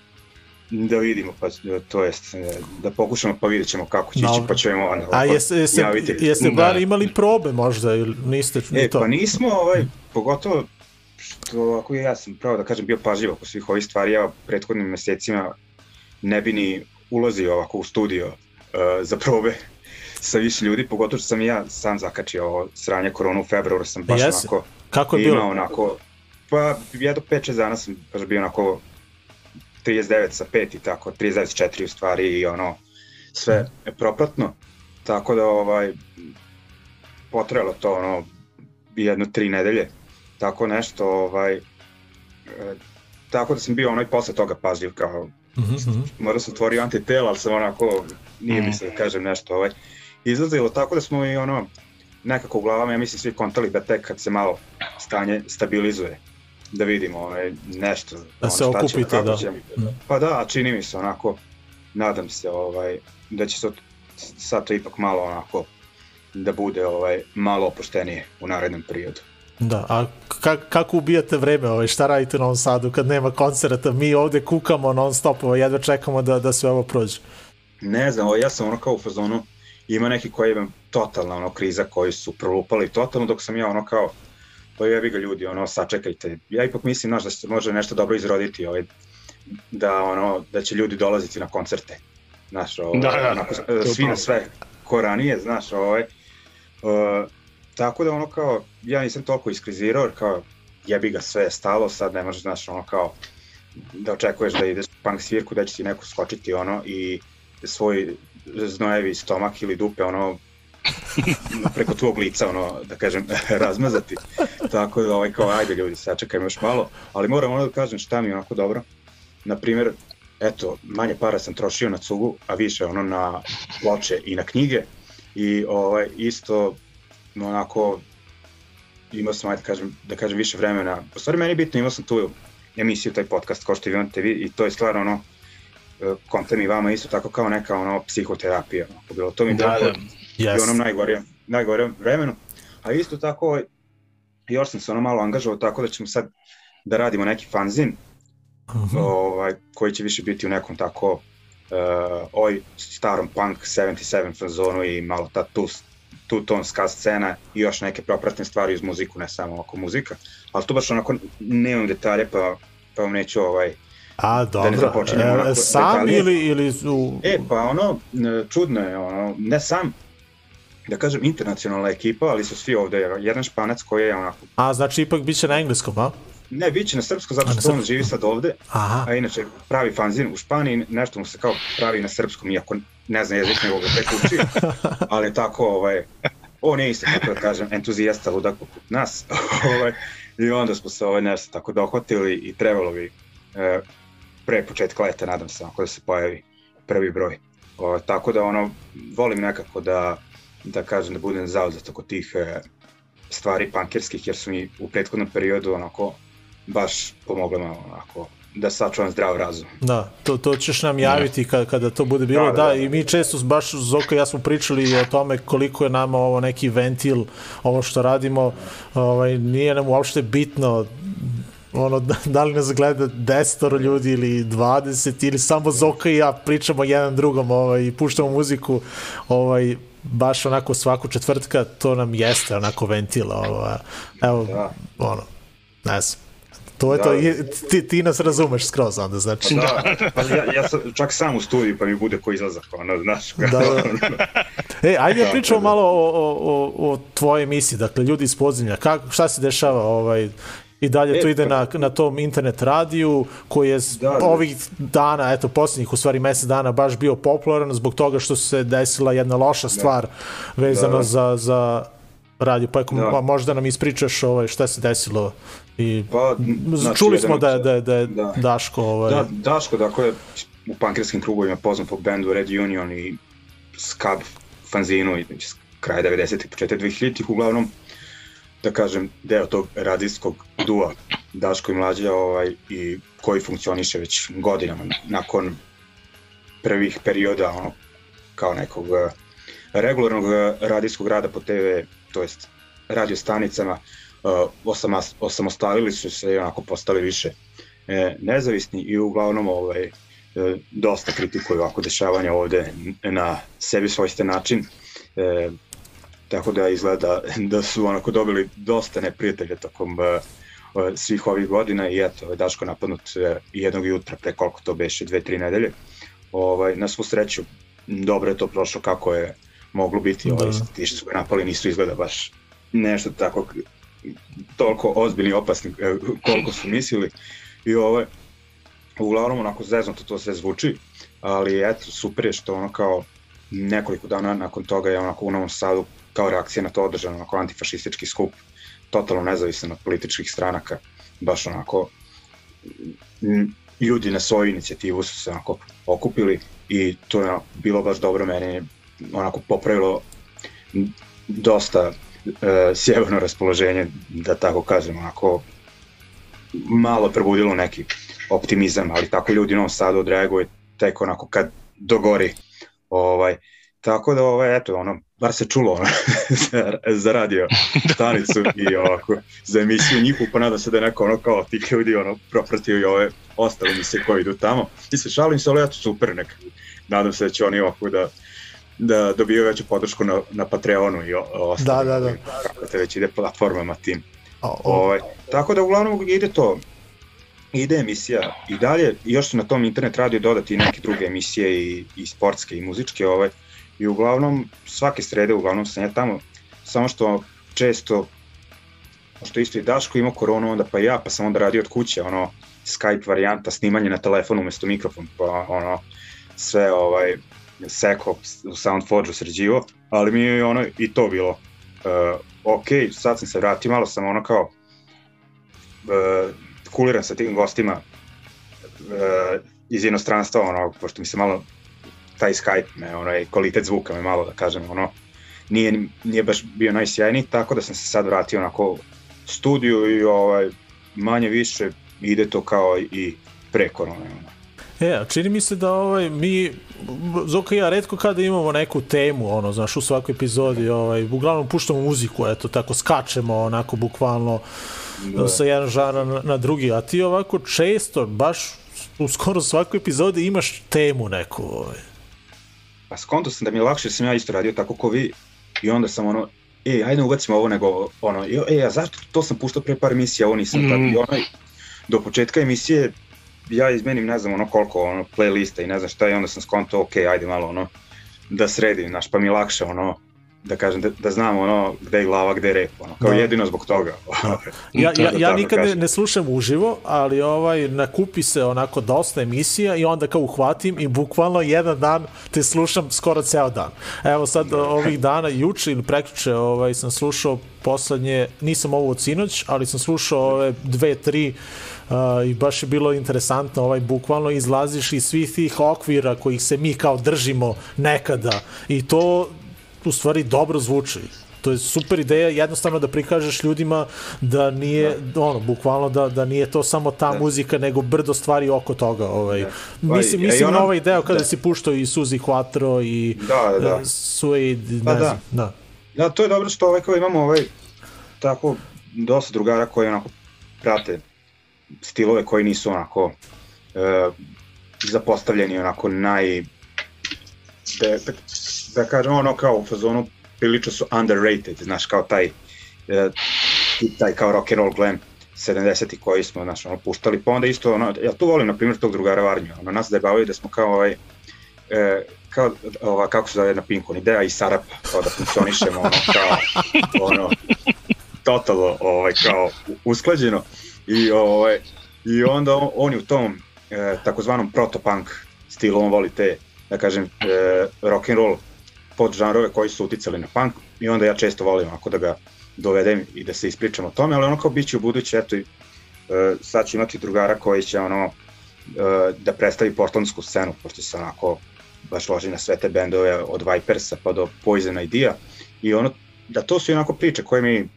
da vidimo, pa to jest e, da pokušamo pa vidjet ćemo kako će ići, pa ćemo onda A jeste, jeste, javiti. jeste Da. bar imali probe možda ili niste ni E, to? pa nismo, ovaj, pogotovo što ako ja sam pravo da kažem bio pažljiv oko svih ovih stvari, ja prethodnim mesecima ne bi ni ulazio ovako u studio uh, za probe sa više ljudi, pogotovo što sam i ja sam zakačio ovo sranje koronu u februaru, sam baš Jesi? onako Kako je imao bilo? onako, pa jedno 5-6 dana sam baš bio onako 39 sa 5 i tako, 39 u stvari i ono sve propratno, tako da ovaj potrajalo to ono jedno tri nedelje, tako nešto ovaj e, tako da sam bio onaj posle toga pažljiv kao Mhm, mhm. možda sam otvorio antitela, ali sam onako, nije mi Mm. se da kažem nešto, ovaj, izlazilo tako da smo i ono, nekako u glavama, ja mislim, svi kontali da tek kad se malo stanje stabilizuje, da vidimo ovaj, nešto. ono, se ćemo, okupite, kako da. ćemo. Mm. Pa da, čini mi se onako, nadam se ovaj, da će sad, sad to ipak malo onako, da bude ovaj malo opuštenije u narednom periodu. Da, a ka, kako ubijate vreme, ovaj, šta radite u Novom Sadu kad nema koncerta, mi ovde kukamo non stop, ovaj, jedva čekamo da, da sve ovo prođe. Ne znam, ovaj, ja sam ono kao u fazonu, ima neki koji imam totalna ono kriza koji su prolupali totalno, dok sam ja ono kao, pa jebi ga ljudi, ono, sačekajte. Ja ipak mislim, znaš, da se može nešto dobro izroditi, ovaj, da, ono, da će ljudi dolaziti na koncerte. Znaš, ovaj, Da, da, onako, to je svi na sve ko ranije, znaš, ovaj, uh, tako da ono kao, ja nisam toliko iskrizirao, jer kao, jebi ga sve je stalo, sad ne možeš, znaš, ono kao, da očekuješ da ideš u punk svirku, da će ti neko skočiti ono i svoj znojevi stomak ili dupe ono [laughs] preko tvog lica ono da kažem [laughs] razmazati. Tako da ovaj kao ajde ljudi sačekajmo još malo. Ali moram ono da kažem šta mi je onako dobro. Na primjer eto manje para sam trošio na cugu a više ono na ploče i na knjige. I ovaj isto onako imao sam ajde da kažem, da kažem više vremena. U stvari meni je bitno imao sam tu emisiju, taj podcast kao što vi imate vi i to je stvarno ono e, kontent i vama isto tako kao neka ono psihoterapija. Ono, bilo to mi Da, bilo da. I Yes. onom najgorijem, najgorijem vremenu. A isto tako još sam se ono malo angažovao tako da ćemo sad da radimo neki fanzin Mhm. ovaj, koji će više biti u nekom tako uh, oj starom punk 77 fazonu i malo ta tu, tu tonska scena i još neke propratne stvari uz muziku, ne samo oko muzika, ali to baš onako nemam detalje pa, pa vam neću ovaj, A, Da ne dobro. započinjemo E, onako sam detaljnije. ili, ili u... E, pa ono, čudno je, ono, ne sam, da kažem, internacionalna ekipa, ali su svi ovde, jedan španac koji je onako, A, znači ipak bit će na engleskom, a? ne, bit će na srpskom zato što on živi sad ovde, Aha. a inače pravi fanzin u Španiji, nešto mu se kao pravi na srpskom, iako ne zna jezik, nego ga tek uči, [laughs] ali tako, ovaj, on je isto, tako da kažem, entuzijasta ludak poput nas, [laughs] ovaj, i onda smo se ovaj nešto tako dohvatili i trebalo bi e, pre početka leta, nadam se, ako da se pojavi prvi broj. O, tako da ono, volim nekako da, da kažem da budem zauzet oko tih e, stvari pankirskih, jer su mi u prethodnom periodu onako baš pomogle malo onako da sačuvam zdrav razum. Da, to, to ćeš nam javiti kada, kada to bude bilo. Da, Da, da, da, i mi često, baš Zoka i ja smo pričali o tome koliko je nama ovo neki ventil, ovo što radimo, ovaj, nije nam uopšte bitno ono, da, [laughs] da li nas gleda desetoro ljudi ili 20 ili samo Zoka i ja pričamo jedan drugom ovaj, i puštamo muziku ovaj, baš onako svaku četvrtka to nam jeste onako ventil ovaj, evo, Da. ono, ne znam to je Da. to, ti, ti nas razumeš skroz onda, znači Da, pa ja, ja sam čak sam u studiju pa mi bude ko izlazak, ono, znaš. Da, da. E, ajde da Da, pričamo da. malo o, o, o, o tvojoj emisiji, dakle, ljudi iz podzemlja. Kak, šta se dešava ovaj, i dalje E, to ide pa- na, na tom internet radiju koji je Da, da. ovih dana, eto posljednjih u stvari mesec dana baš bio popularan zbog toga što se desila jedna loša stvar vezano Da, da. za, za radio. Pa ako Da. ma- možda nam ispričaš ovaj, šta se desilo i Pa, znači, čuli smo da, je- da, je- da je da. Daško ovaj, Da, Daško, dakle, u pankirskim krugovima poznat po bendu Red Union i Scab fanzinu i s kraja 90-ih, početak 2000-ih, uglavnom, da kažem, deo tog radijskog dua Daško i Mlađa ovaj, i koji funkcioniše već godinama nakon prvih perioda ono, kao nekog eh, regularnog eh, radijskog rada po TV, to jest radio stanicama, uh, osama, osamostalili su se i onako postali više nezavisni i uglavnom ovaj, dosta kritikuju ovako dešavanja ovde na sebi svojsten način. Tako da izgleda [laughs] da su onako dobili dosta neprijatelja tokom e, e, svih ovih godina i eto, Daško napadnut e, jednog jutra pre koliko to beše, dve, tri nedelje. Ovaj, na svu sreću, dobro je to prošlo kako je moglo biti, ovaj, Da. ti što su ga napali nisu izgleda baš nešto tako toliko ozbiljni i opasni koliko su mislili i ovaj uglavnom onako zeznuto to sve zvuči ali eto super je što ono kao nekoliko dana nakon toga je onako u Novom Sadu kao reakcija na to održan onako antifašistički skup totalno nezavisan od političkih stranaka baš onako ljudi na svoju inicijativu su se onako okupili i to je bilo baš dobro meni onako popravilo dosta e, sjeverno raspoloženje, da tako kažem, onako malo probudilo neki optimizam, ali tako ljudi u Novom Sadu odreaguje tek onako kad dogori. Ovaj, tako da, ovaj, eto, ono, bar se čulo ono, [laughs] za, za radio [laughs] stanicu i ovako, za emisiju njihovu, pa nadam se da je neko ono kao tih ljudi ono, propratio i ove ostale emisije koje idu tamo. I se šalim se, ali eto, super nek. Nadam se da će oni ovako da da dobiju veću podršku na, na Patreonu i ostalim, Da, da, da. kako te već ide platformama tim. o, o, Ovaj, tako da uglavnom ide to, ide emisija i dalje, još su na tom internet radio dodati i neke druge emisije i, i sportske i muzičke, ovaj, i uglavnom svake srede uglavnom sam ja tamo, samo što često, što isto i Daško imao koronu, onda pa ja, pa sam onda radio od kuće, ono, Skype varijanta, snimanje na telefonu umesto mikrofon, pa ono, sve ovaj, seko u Soundforge sređivo, ali mi je ono i to bilo. Uh, ok, sad sam se vratio, malo sam ono kao uh, kuliran sa tim gostima uh, iz inostranstva, ono, pošto mi se malo taj Skype, me, ono, i kvalitet zvuka me malo, da kažem, ono, nije, nije baš bio najsjajniji, tako da sam se sad vratio onako studiju i ovaj, manje više ide to kao i pre korone. Ono. E, a čini mi se da ovaj, mi, Zoka i ja, redko kada imamo neku temu, ono, znaš, u svakoj epizodi, ovaj, uglavnom puštamo muziku, eto, tako skačemo, onako, bukvalno, da. sa jedan žara na, na drugi, a ti ovako često, baš u skoro svakoj epizodi imaš temu neku, ovaj. Pa skonto sam da mi je lakše, jer sam ja isto radio tako ko vi, i onda sam ono, e, ajde ubacimo ovo nego, ono, e, a zašto to sam puštao pre par emisija, ovo nisam mm. tad, i onaj, do početka emisije ja izmenim ne znam ono koliko ono playlista i ne znam šta i onda sam skonto ok, ajde malo ono da sredim, znaš, pa mi je lakše ono da kažem, da, da znam ono gde je glava, gde je rep, ono, kao Da. jedino zbog toga. [laughs] Ja, ja, da ja nikad ne, ne slušam uživo, ali ovaj nakupi se onako dosta emisija i onda kao uhvatim i bukvalno jedan dan te slušam skoro ceo dan. Evo sad ovih dana, juče ili prekjuče ovaj, sam slušao poslednje, nisam ovo od sinoć, ali sam slušao ove dve, tri Uh, i baš je bilo interesantno, ovaj, bukvalno izlaziš iz svih tih okvira kojih se mi kao držimo nekada i to u stvari dobro zvuči. To je super ideja, jednostavno da prikažeš ljudima da nije, da. ono, bukvalno da, da nije to samo ta da. muzika, nego brdo stvari oko toga. Ovaj. Da. Mislim, Pa, i- mislim i na ovaj deo kada da. si puštao i Suzi Quattro i Da, da. uh, Suede, ne Pa da. znam, da. Da, to je dobro što ovaj kao imamo ovaj tako dosta drugara koji onako prate stilove koji nisu onako e, zapostavljeni onako naj da kažem ono kao u fazonu prilično su underrated, znaš kao taj e, taj kao rock and roll glam 70-ti koji smo znaš, ono, puštali, pa onda isto, ono, ja tu volim, na primjer, tog drugara Varnju, ono, nas zajebavaju da smo kao ovaj, e, kao, ova, kako se zove na Pinku, ideja i Sarapa, kao da funkcionišemo, ono, kao, ono, totalno, ovaj, kao, usklađeno, i, ovaj, i onda on, on je u tom e, takozvanom protopunk stilu, on voli te, da kažem, e, rock and roll podžanrove koji su uticali na punk i onda ja često volim ako da ga dovedem i da se ispričam o tome, ali ono kao bit će u buduće, eto, i, e, sad ću imati drugara koji će ono, e, da predstavi portlandsku scenu, pošto se onako baš loži na sve te bendove od Vipersa pa do Poison Idea. I ono, da to su onako priče koje mi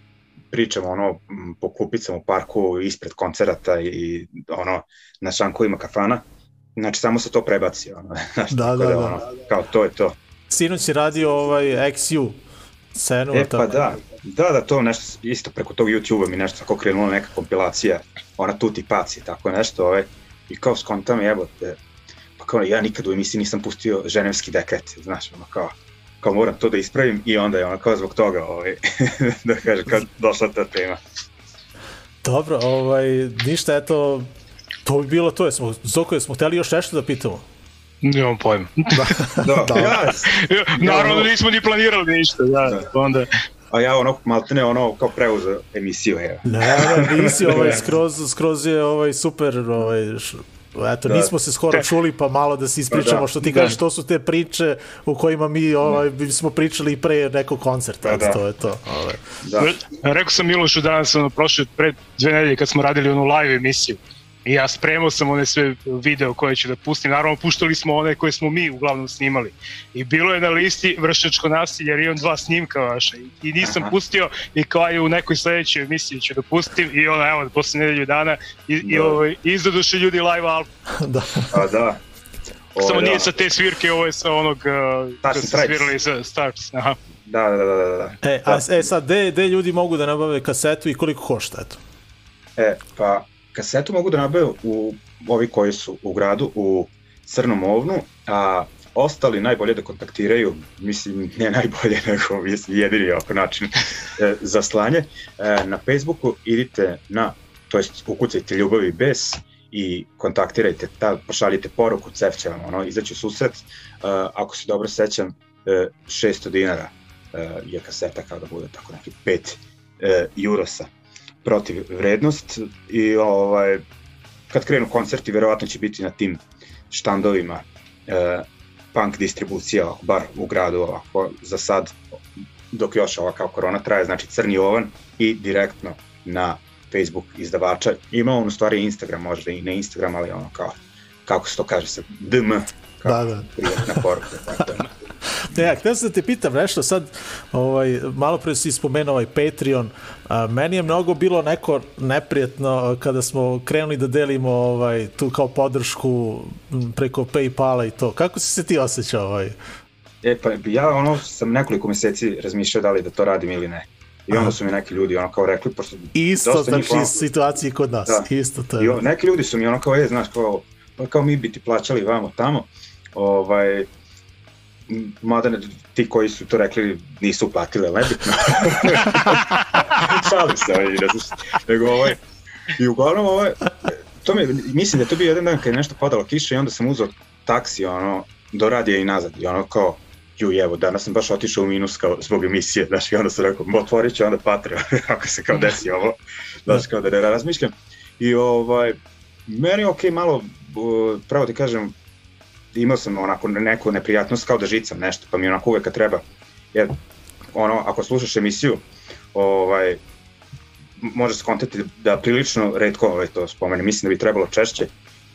pričamo ono po kupicama u parku ispred koncerata i ono na šankovima kafana. Znači samo se to prebaci ono, [laughs] znaš, Da, tako da, da. ono, kao to je to Sinoć si radio ovaj XU scenu. E tako. pa da, da, da, to nešto, isto preko tog YouTube-a mi nešto tako krenula neka kompilacija, ona tuti paci, tako nešto, ovaj, i kao skontam jebote, pa kao ja nikad u emisiji nisam pustio ženevski dekret, znaš, ono kao, kao moram to da ispravim i onda je ono kao zbog toga, ovaj, [laughs] da kaže, kad došla ta tema. Dobro, ovaj, ništa, eto, to bi bilo to. Jesmo, Zoko, jesmo hteli još nešto da pitamo? Nemam pojma. [laughs] Da, Da. ja, Naravno ono- da nismo ni planirali ništa, da. Da. Onda, a ja ono, maltene ono, kao preuzeo emisiju, evo. Ne, ne, nisi [laughs] ovaj, skroz, skroz je ovaj super, ovaj, š, eto, Da. nismo se skoro čuli, pa malo da se ispričamo, Pa da. što ti Da. kažeš, to su te priče u kojima mi ovaj, smo pričali i pre nekog koncerta, Pa da. to je to. Ovaj. Da. Rekao sam Milošu danas, ono, prošle pre dve nedelje kad smo radili onu live emisiju. I ja spremao sam one sve video koje ću da pustim. Naravno, puštali smo one koje smo mi uglavnom snimali. I bilo je na listi vršačko nasilje, jer imam dva snimka vaša. I, i nisam Aha. pustio i kao je u nekoj sledećoj emisiji ću da pustim. I ono, evo, posle nedelju dana i, i Da. ovaj, izdadoše ljudi live album. [laughs] da. A da. Ovo, Samo da. nije sa te svirke, ovo je sa onog uh, kad su Stripes. svirali sa Stars. Aha. Da, da, da, da, da, da. E, a, e sad, gde, gde ljudi mogu da nabave kasetu i koliko košta, eto? E, pa kasetu mogu da nabave u ovi koji su u gradu u Crnom ovnu, a ostali najbolje da kontaktiraju, mislim, ne najbolje, [laughs] nego mislim, jedini ovako način e, za slanje. E, na Facebooku idite na, to jest ukucajte ljubavi bez i kontaktirajte, ta, pošaljite poruku, cef će vam ono, izaći susret. E, ako se dobro sećam, e, 600 dinara je kaseta kao da bude tako neki 5 e, jurosa protiv vrednost i ovaj kad krenu koncerti verovatno će biti na tim štandovima e, punk distribucija bar u gradu ovako za sad dok još ova kao korona traje znači Crni Ovan i direktno na Facebook izdavača ima on u stvari Instagram možda i ne Instagram ali ono kao kako se to kaže se DM kao Da, da. privatna poruka tako da. [laughs] [laughs] Ne, ja, htio sam da te pitam nešto sad, ovaj, malo pre si spomenuo ovaj Patreon, a, meni je mnogo bilo neko neprijatno a, kada smo krenuli da delimo ovaj, tu kao podršku preko Paypala i to. Kako si se ti osjećao? Ovaj? E pa ja ono sam nekoliko meseci razmišljao da li da to radim ili ne. I onda su mi neki ljudi ono kao rekli, pošto Isto, dosta njih znači, ono- situacije kod nas. Da. Isto to I je. o, neki ljudi su mi ono kao, je, znaš, kao, pa kao mi bi ti plaćali vamo tamo, ovaj, mada ne, ti koji su to rekli nisu uplatili, ali nebitno. [laughs] Šalim se, ovaj, ne znaš, nego ovaj, i uglavnom ovaj, to mi, mislim da je to bio jedan dan kad je nešto padalo kiša i onda sam uzeo taksi, ono, do radija i nazad. I ono kao, ju evo, danas sam baš otišao u minus kao zbog emisije, znaš, i onda sam rekao, otvorit ću onda Patreon, [laughs] ako se kao desi ovo, znaš, kao da ne razmišljam. I ovaj, meni je okej malo, uh, pravo ti kažem, imao sam onako neku neprijatnost kao da žicam nešto, pa mi onako uvek kad treba, jer ono, ako slušaš emisiju, ovaj, može se kontati da prilično redko ovaj, to spomene, mislim da bi trebalo češće,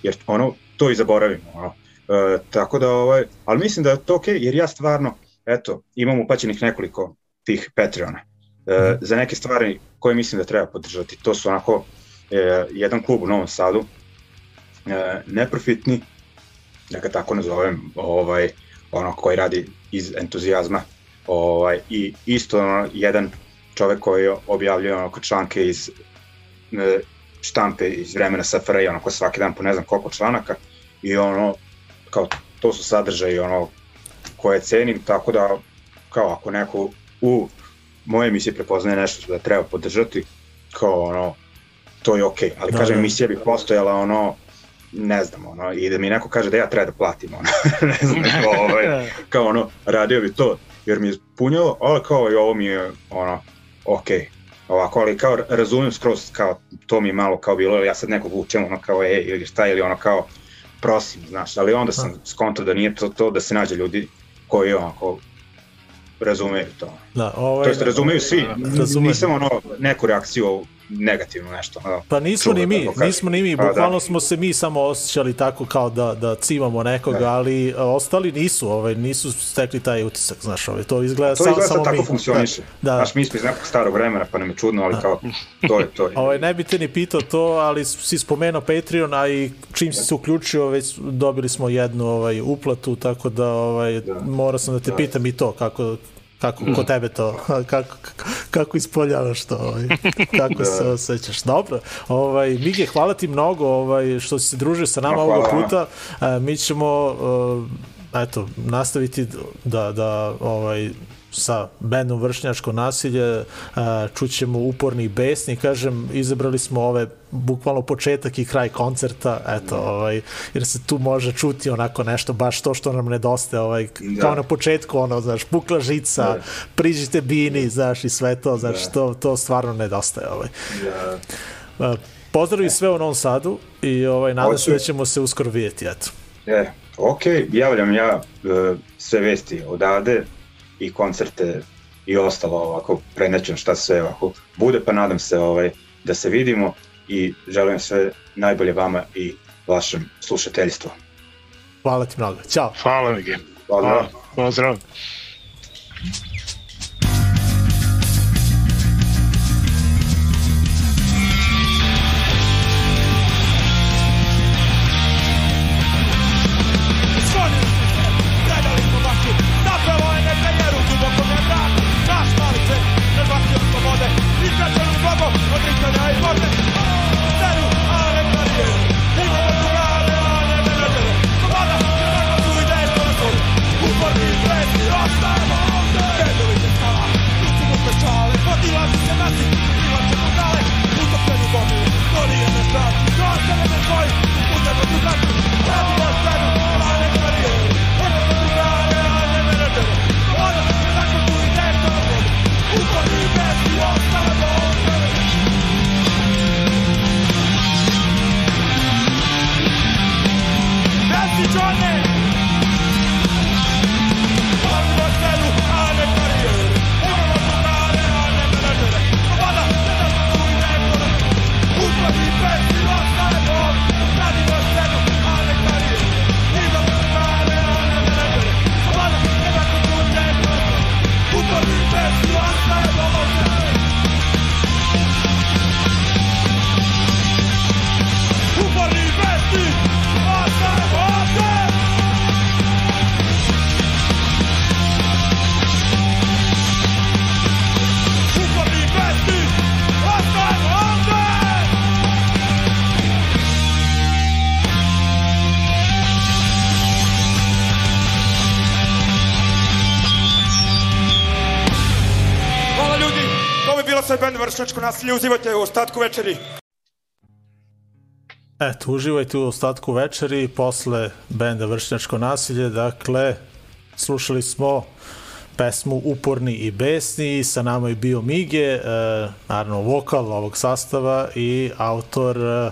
jer ono, to i zaboravimo, ono. E, tako da, ovaj, ali mislim da je to okej, jer ja stvarno, eto, imam upaćenih nekoliko tih Patreona. E, za neke stvari koje mislim da treba podržati, to su onako e, jedan klub u Novom Sadu, e, neprofitni, da ga tako nazovem, ovaj, ono koji radi iz entuzijazma, ovaj, i isto ono, jedan čovek koji objavljuje onako članke iz e, štampe iz vremena SFRJ, onako svaki dan po ne znam koliko članaka i ono, kao to su sadržaji ono koje cenim, tako da kao ako neko u moje emisije prepoznaje nešto što da treba podržati, kao ono, to je okej, okay. ali Da, kažem, da. emisija bi postojala ono, ne znam, ono, i da mi neko kaže da ja treba da platim, ono, [laughs] ne znam, kao, ovaj, [laughs] kao ono, radio bi to, jer mi je punjalo, ali kao i ovo mi je, ono, okej, okay. ovako, ali kao razumijem skroz, kao, to mi je malo kao bilo, ja sad nekog učem, ono, kao, ej, ili šta, ili ono, kao, prosim, znaš, ali onda sam skontao da nije to, to da se nađe ljudi koji, onako, razumeju to. Da, ovaj, To jest razumeju svi, Razumeju. nisam ono neku reakciju negativno nešto. ono, Pa nismo čuo, ni mi, nismo ni mi, Pa da. bukvalno smo se mi samo osjećali tako kao da, da cimamo nekoga, Da. ali a, ostali nisu, ovaj, nisu stekli taj utisak, znaš, ovaj, to izgleda, To izgleda samo sad tako mi. funkcioniše. Da, da. Znaš, mi smo iz nekog starog vremena, pa nam je čudno, ali kao, to je to. [laughs] Ovaj, ne bi te ni pitao to, ali si spomenuo Patreon, a i čim si se uključio, već dobili smo jednu ovaj, uplatu, tako da ovaj, morao sam da te pitam i to, kako, kako kod tebe to, kako, kako ispoljavaš to, ovaj, kako se osjećaš. Dobro, ovaj, Mige, hvala ti mnogo ovaj, što si se družio sa nama Ma, ovog hvala puta. E, mi ćemo eto, nastaviti da, da ovaj, sa bendom Vršnjačko nasilje, čućemo uporni besni, kažem, izabrali smo ove bukvalno početak i kraj koncerta, eto, ovaj, jer se tu može čuti onako nešto, baš to što nam nedostaje, ovaj, kao na početku, ono, znaš, pukla žica, Da. priđite bini, znaš, i sve to, znaš, to, to stvarno nedostaje, ovaj. A, Pozdravi sve u Novom Sadu i ovaj, nadam se da ćemo se uskoro vidjeti, eto. E, ok, javljam ja e, sve vesti odade i koncerte i ostalo ovako, prenećem šta sve ovako bude, pa nadam se ovaj, da se vidimo i želim sve najbolje vama i vašem slušateljstvu. Hvala ti mnogo. Ćao. Hvala mi, Gim. Hvala. Pozdrav. Zvoni, uživajte u ostatku večeri. Eto, uživajte u ostatku večeri posle benda Vršnjačko nasilje. Dakle, slušali smo pesmu Uporni i besni, sa nama je bio Mige, e, naravno vokal ovog sastava i autor e,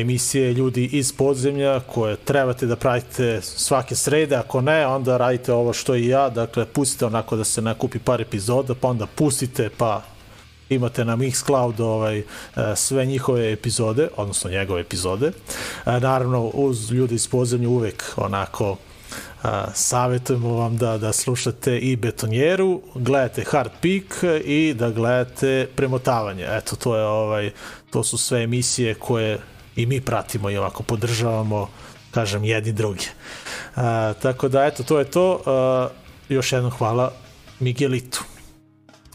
emisije Ljudi iz podzemlja koje trebate da pratite svake srede, ako ne, onda radite ovo što i ja, dakle pustite onako da se nakupi par epizoda, pa onda pustite, pa imate na Mixcloud ovaj, e, sve njihove epizode, odnosno njegove epizode. E, Naravno, uz ljudi iz podzemlja uvek onako a, savjetujemo vam da, da slušate i betonjeru, gledate Hard Peak i da gledate premotavanje. Eto, to je ovaj, to su sve emisije koje i mi pratimo i ovako podržavamo, kažem, jedni drugi. A, tako da, eto, to je to. A, još jednom hvala Miguelitu.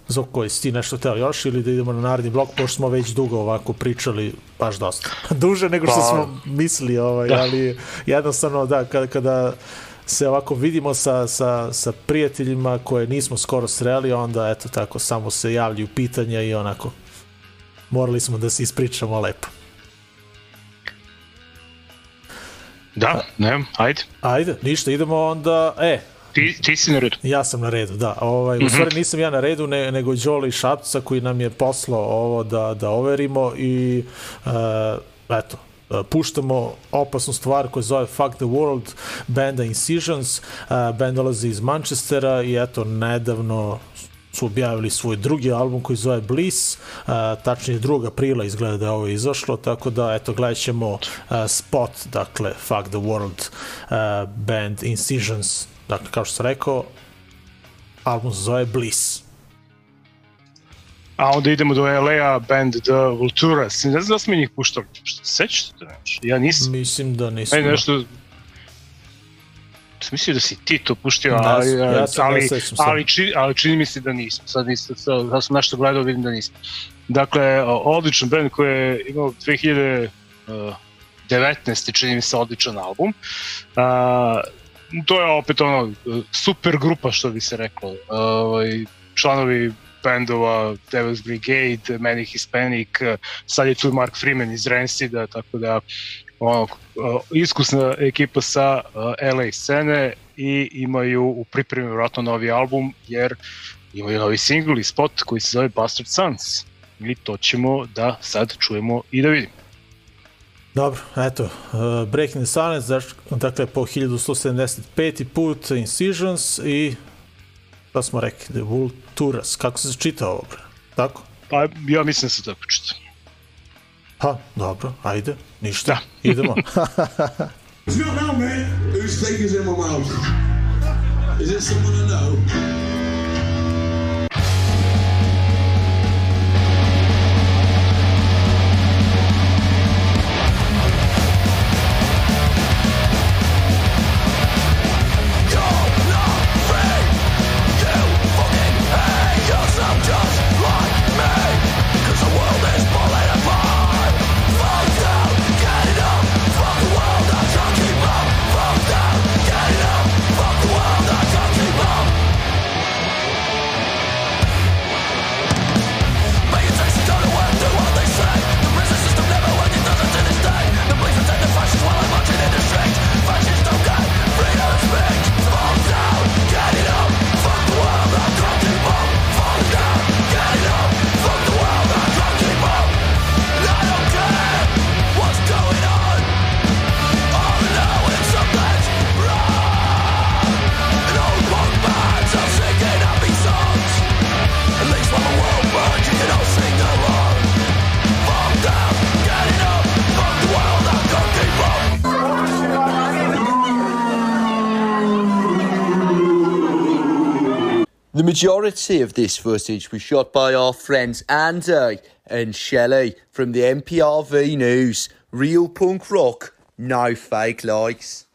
Zoko, jesi ti nešto teo još ili da idemo na naredni blok, pošto smo već dugo ovako pričali, baš dosta. [laughs] Duže nego što Pa, smo mislili, ovaj, da. ali jednostavno, da, kada, kada se ovako vidimo sa, sa, sa prijateljima koje nismo skoro sreli, onda eto tako samo se javljaju pitanja i onako morali smo da se ispričamo lepo. Da, ne, ajde. Ajde, ništa, idemo onda, e, Ti, ti si na redu. Ja sam na redu, da. Ovaj, U stvari nisam ja na redu, ne, nego Đole iz Šapca koji nam je poslao ovo da, da overimo i uh, eto, puštamo opasnu stvar koja zove Fuck the World banda Incisions. Uh, band dolazi iz Manchestera i eto, nedavno su objavili svoj drugi album koji zove Bliss, uh, tačnije 2. aprila izgleda da je ovo izašlo, tako da eto gledat ćemo spot, dakle Fuck the World band Incisions, dakle kao što sam rekao, album se zove Bliss. A onda idemo do LA-a, band The Vulturas. Ne znam da smo njih puštali. Što se sećaš to nešto? Ja nisam. Mislim da nismo. Ajde nešto... Sam mislio da si ti to puštio, Ne, ali, ja sam- ne ali, se. ali, čini, ali čini mi se da nismo. Sad, nisam, sad, sad sam nešto gledao, vidim da nismo. Dakle, odličan band koji je imao 2019. čini mi se odličan album. A, to je opet ono, super grupa što bi se reklo. Ovaj, članovi bendova Devil's Brigade, Many Hispanic, sad je tu Mark Freeman iz Rancida, tako da ono, iskusna ekipa sa LA scene i imaju u pripremi vjerojatno novi album jer imaju novi singl i spot koji se zove Bastard Sons i to ćemo da sad čujemo i da vidimo. Dobro, eto, uh, Breaking the Silence, dakle po 1175. put Incisions i šta smo rekli, The Vulturas, kako se čita ovo, bre? Tako? Pa ja mislim da se tako čita. Pa, dobro, ajde, ništa, [laughs] idemo. It's not now, man. Whose fingers in my mouth? Is it someone I know? Majority of this footage was shot by our friends Andy and Shelley from the MPRV News. Real punk rock, no fake likes.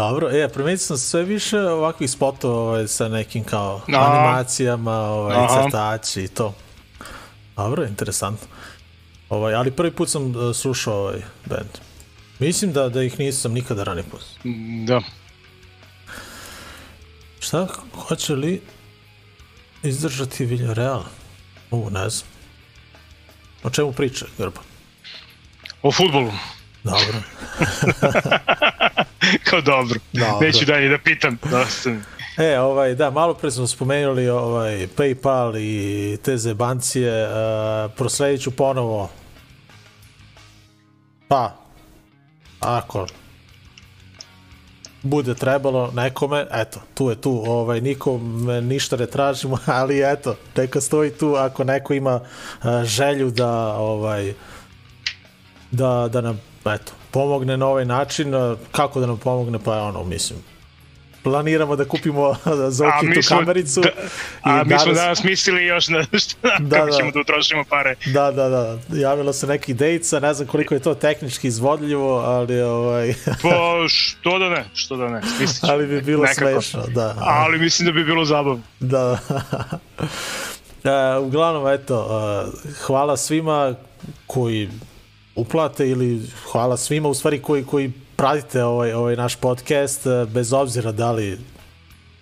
Dobro, e, primetio sam sve više ovakvih spotova ovaj, sa nekim kao Aha. animacijama, ovaj, Aha. crtači i to. Dobro, interesantno. Ovaj, ali prvi put sam uh, slušao ovaj band. Mislim da, da ih nisam nikada ranije put. Da. Šta, hoće li izdržati Villarreal? U, ne znam. O čemu priča, Grba? O futbolu. Dobro. [laughs] [laughs] Kao dobro. Dobro. Neću dalje da pitam. [laughs] Da sam... E, ovaj, da, malo pre smo spomenuli ovaj, Paypal i te zebancije, uh, prosledit ću ponovo pa ako bude trebalo nekome, eto, tu je tu, ovaj, nikome ništa ne tražimo, [laughs] ali eto, neka stoji tu ako neko ima uh, želju da ovaj, da, da nam, eto, pomogne na ovaj način, kako da nam pomogne, pa je ono, mislim, planiramo da kupimo [laughs] za A okitu mi smo, kamericu. da, a mi smo danas mislili još na [laughs] šta, Da, kako da. ćemo da utrošimo pare. Da, da, da. Javilo se neki dejica, ne znam koliko je to tehnički izvodljivo, ali ovaj... Pa što da ne, što da ne. Smislit ćemo ali bi bilo nekako. smešno, da. Ali mislim da bi bilo zabavno. Da. [laughs] e, uglavnom, eto, e, hvala svima koji uplate ili hvala svima u stvari koji, koji pratite ovaj, ovaj naš podcast, e, bez obzira da li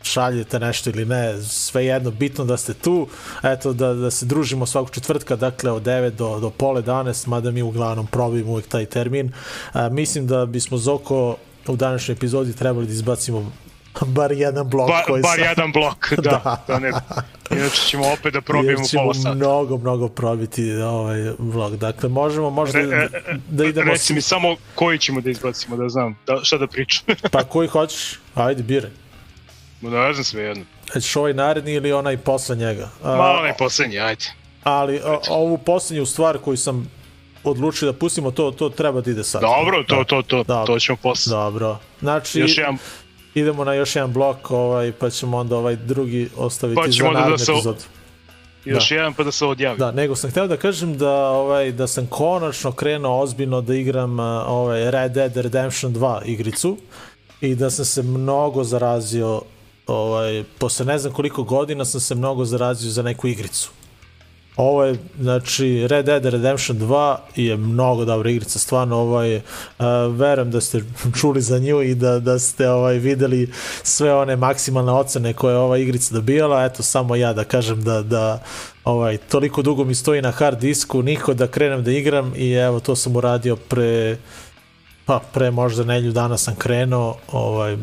šaljete nešto ili ne, sve jedno, bitno da ste tu, eto da, da se družimo svakog četvrtka, dakle od 9 do, do pole 11, mada mi uglavnom probimo uvijek taj termin. A, mislim da bismo Zoko u današnjoj epizodi trebali da izbacimo [laughs] bar jedan blok Ba, koji bar sam- jedan blok, [laughs] da. Da. da. ne, inače ćemo opet da probijemo ćemo pola sata. mnogo, mnogo probiti ovaj vlog. Dakle, možemo možda Re, da, e, da idemo... Reci mi samo koji ćemo da izbacimo, da znam, da, šta da pričam. [laughs] Pa koji hoćeš? Ajde, biraj. Ma ne znam sve jedno. Hoćeš ovaj naredni ili onaj posle njega? A, Malo ne poslednji, ajde. ali a, ovu poslednju stvar koju sam odlučio da pustimo, to, to treba da ide sad. Dobro, to, Da. to, to, Dobro. to ćemo posle. Dobro. Znači, Još jedan, idemo na još jedan blok, ovaj, pa ćemo onda ovaj drugi ostaviti Pa za onda da se još Da. jedan pa da se odjavi. Da, nego sam hteo da kažem da ovaj da sam konačno krenuo ozbiljno da igram ovaj Red Dead Redemption 2 igricu i da sam se mnogo zarazio ovaj posle ne znam koliko godina sam se mnogo zarazio za neku igricu. Ovo je, znači, Red Dead Redemption 2 je mnogo dobra igrica, stvarno, ovaj, uh, verujem da ste [laughs] čuli za nju i da, da ste ovaj, videli sve one maksimalne ocene koje je ova igrica dobijala, eto, samo ja da kažem da, da ovaj, toliko dugo mi stoji na hard disku, niko da krenem da igram i evo, to sam uradio pre, pa, pre možda nelju dana sam krenuo, ovaj,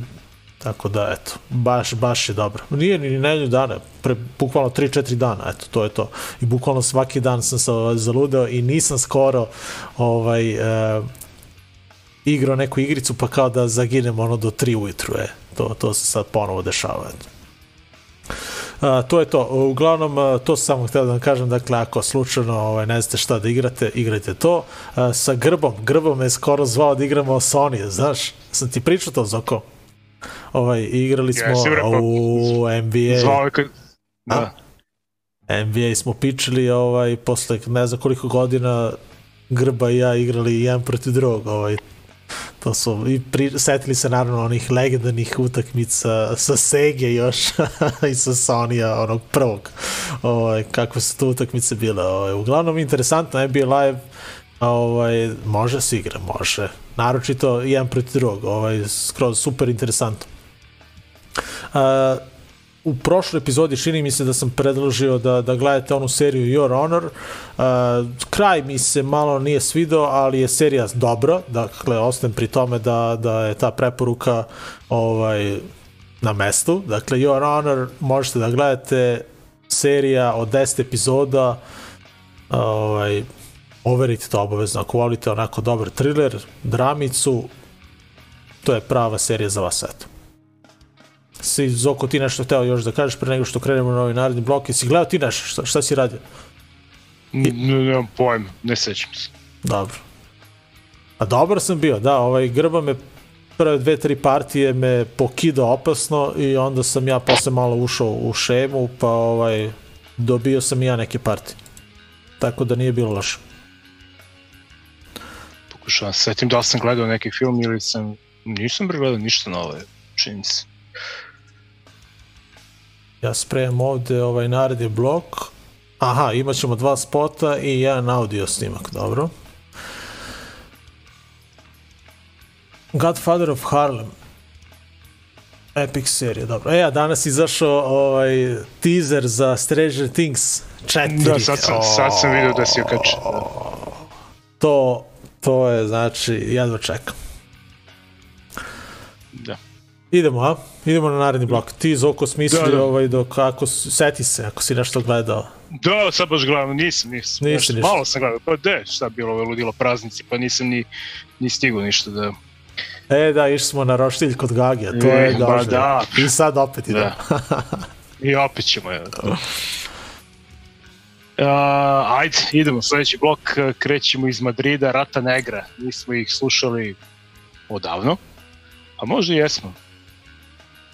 Tako da, eto, baš, baš je dobro. Nije ni nelju dana, pre bukvalno 3-4 dana, eto, to je to. I bukvalno svaki dan sam se ovaj, zaludeo i nisam skoro ovaj, e, igrao neku igricu pa kao da zaginem ono do 3 ujutru, e. To, to se sad ponovo dešava, eto. A, to je to. Uglavnom, a, to sam samo htio da vam kažem, dakle, ako slučajno ovaj, ne znate šta da igrate, igrajte to. A, sa Grbom, Grbom me skoro zvao da igramo Sony, znaš? Sam ti pričao to, Zoko? Ovaj, igrali smo pa- u NBA. Je. Da. NBA smo pičili ovaj, posle ne znam koliko godina Grba i ja igrali jedan protiv drugog. Ovaj, to su, i pri, setili se naravno onih legendarnih utakmica sa Sege još [laughs] i sa Sonija, onog prvog. Ovaj, kakve su tu utakmice bile. Ovaj, uglavnom, interesantno, NBA Live ovaj, može se igra, može. Naročito jedan protiv drugog. Ovaj, skroz super interesantno. Uh, u prošloj epizodi čini mi se da sam predložio da, da gledate onu seriju Your Honor. Uh, kraj mi se malo nije svidao, ali je serija dobra. Dakle, ostajem pri tome da, da je ta preporuka ovaj, na mestu. Dakle, Your Honor možete da gledate serija od 10 epizoda ovaj, overite to obavezno. Ako volite onako dobar thriller, dramicu to je prava serija za vas eto. Si Zoko ti nešto hteo još da kažeš pre nego što krenemo na ovaj naredni blok? Jesi gledao ti nešto? Šta, šta si radio? Ne, nemam pojma, ne sećam se. dobro. A dobar sam bio da ovaj grba me prve dve tri partije me pokidao opasno i onda sam ja posle malo ušao u šemu pa ovaj dobio sam i ja neke partije. Tako da nije bilo loše Pokušavam se setim da li sam gledao neki film ili sam Nisam pregledao ništa nove, čini se. Ja spremam ovde ovaj naredni blok. Aha, imat ćemo dva spota i jedan audio snimak, dobro. Godfather of Harlem. Epic serija, dobro. E, a danas izašao ovaj teaser za Stranger Things 4. Da, sad sam, sad sam vidio da si okačen. Da. To, to je, znači, jedva čekam. Da. Idemo, a? Idemo na naredni blok. Ti, Zoko, smisli Da, da. ovaj, dok, ako, seti se, ako si nešto gledao. Da, sad baš gledam, nisam, nisam. Nisi Nešto, ništa. Malo sam gledao, pa de, šta bilo, ovo je ludilo praznici, pa nisam ni, ni stigao ništa da... E, da, išli smo na roštilj kod Gagija, to E, je ba dobro. da. I sad opet idemo. [laughs] I opet ćemo, ja. Uh, ajde, idemo, sledeći blok, krećemo iz Madrida, Rata Negra, nismo ih slušali odavno, a možda i jesmo.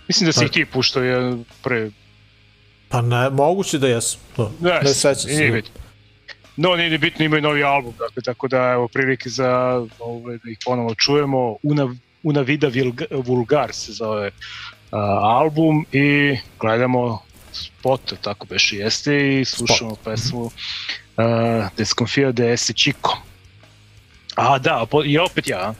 Mislim da si Pa- ih ti puštao je pre... Pa ne, moguće da jesu. No, Ne, ne sećam se. No, nije ni bitno, imaju novi album, dakle, tako da evo prilike za ove, da ih ponovo čujemo. Una, Una Vida Vulgar se zove uh, album i gledamo spot, tako beše jeste, i slušamo pesmu uh, Desconfio de ese chico. A da, po, i opet ja.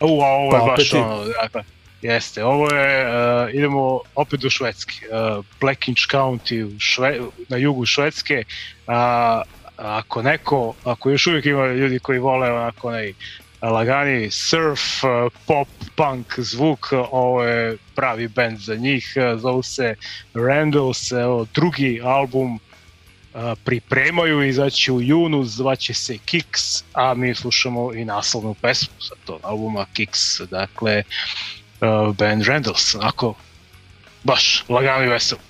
U, a ovo je Pa, baš ono, dakle, jeste, ovo je, uh, idemo opet do Švedske, uh, Blackinch County u Šve, na jugu Švedske, a, ako neko, ako još uvijek ima ljudi koji vole onako onaj lagani surf, uh, pop, punk zvuk, uh, ovo je pravi band za njih, uh, zovu se Randalls, evo, drugi album pripremaju, izaći u junu, zvaće se Kicks, a mi slušamo i naslovnu pesmu sa tog albuma Kicks, dakle band Randalls, onako baš lagano i veselo.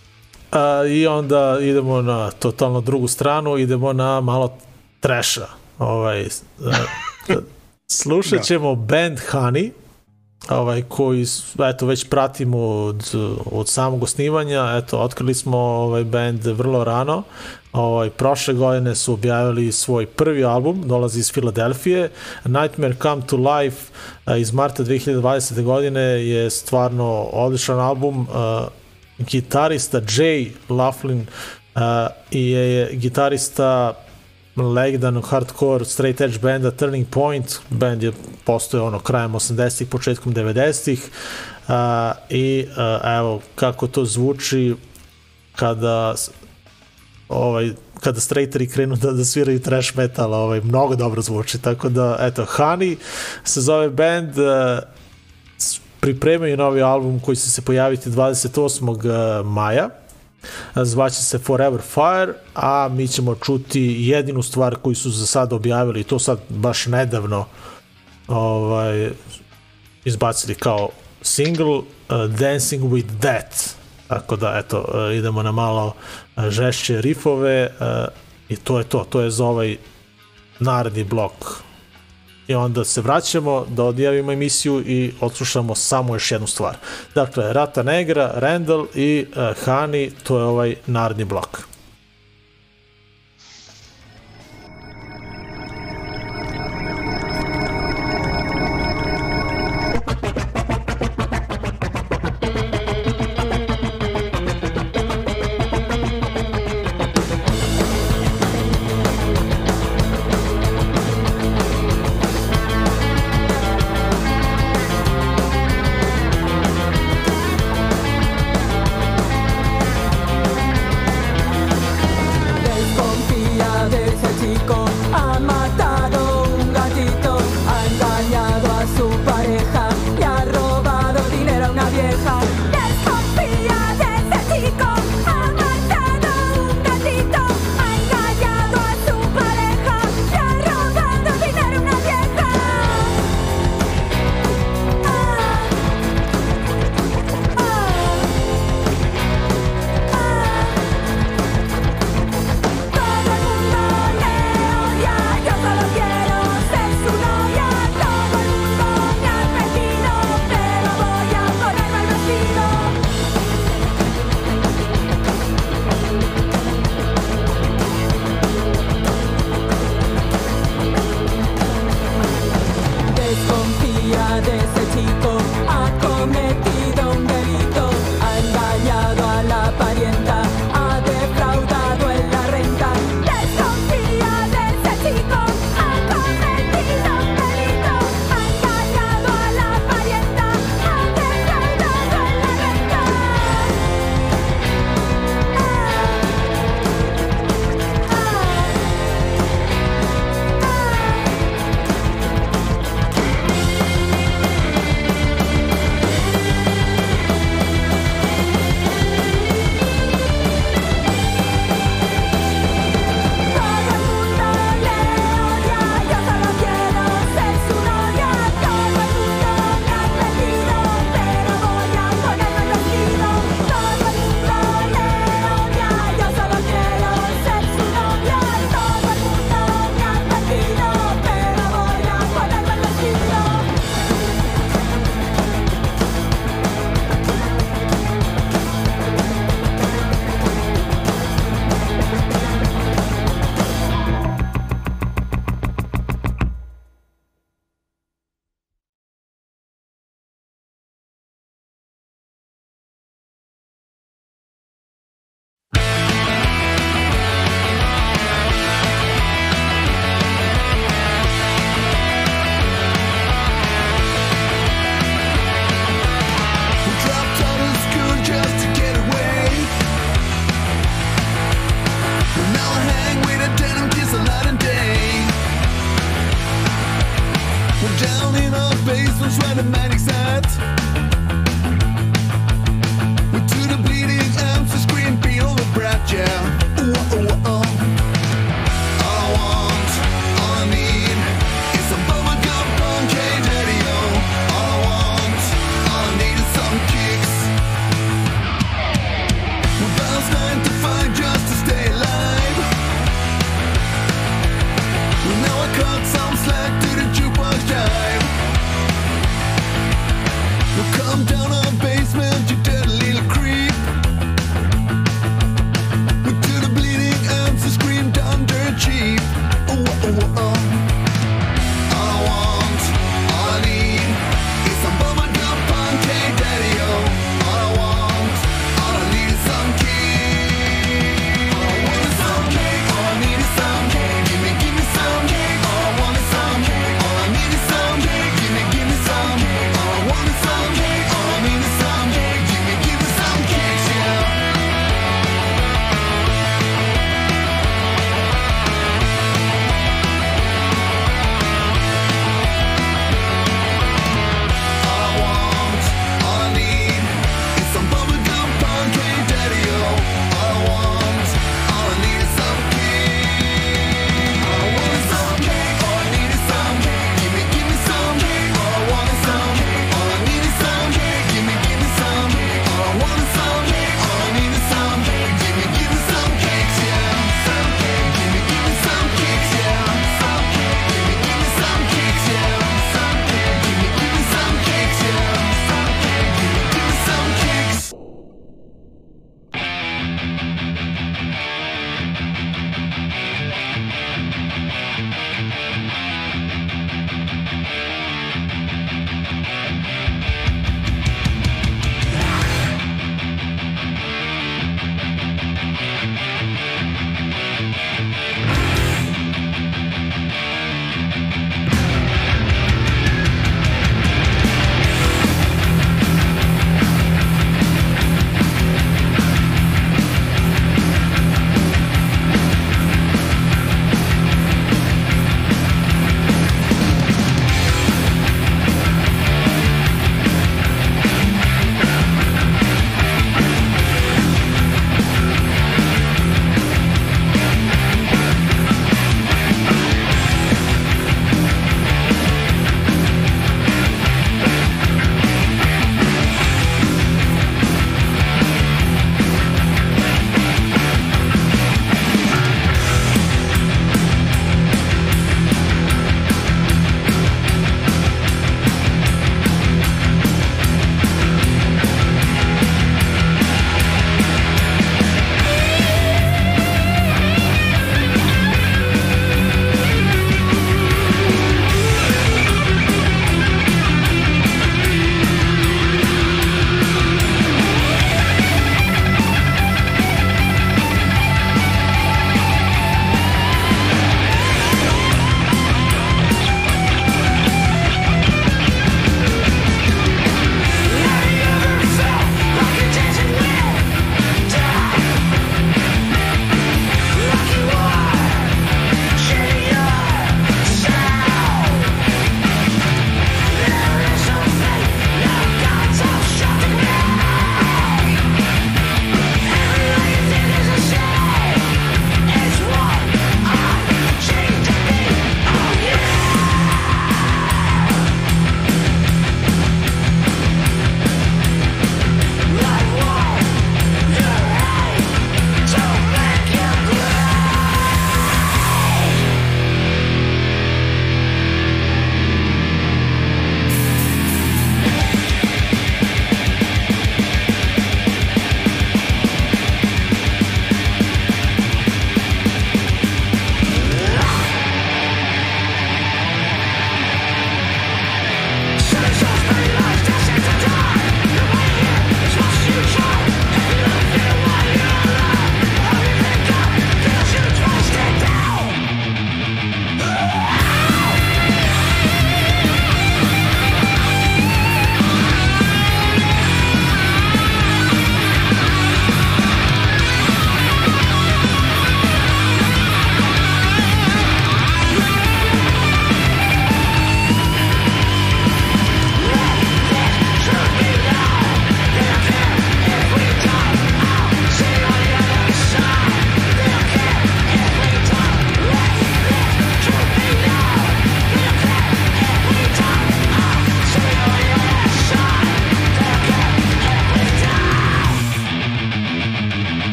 A, I onda idemo na totalno drugu stranu, idemo na malo treša. Ovaj, [laughs] slušat ćemo band Honey, ovaj, koji eto, već pratimo od, od samog osnivanja. Eto, otkrili smo ovaj band vrlo rano. Ovaj, prošle godine su objavili svoj prvi album, dolazi iz Filadelfije. Nightmare Come to Life iz marta 2020. godine je stvarno odličan album. Gitarista Jay Laughlin je gitarista legendarnog hardcore straight edge benda Turning Point, band je postoje ono krajem 80-ih, početkom 90-ih uh, i uh, evo kako to zvuči kada ovaj kada straighteri krenu da, da sviraju trash metal, ovaj, mnogo dobro zvuči, tako da, eto, Honey se zove band, uh, pripremaju novi album koji će se pojaviti 28. maja, zvaće se Forever Fire, a mi ćemo čuti jedinu stvar koju su za sad objavili, to sad baš nedavno ovaj, izbacili kao single uh, Dancing with Death. Tako da, eto, uh, idemo na malo uh, žešće rifove uh, i to je to. To je za ovaj naredni blok. I onda se vraćamo da odjavimo emisiju i odslušamo samo još jednu stvar. Dakle, Rata Negra, Randall i uh, Hani, to je ovaj naredni blok.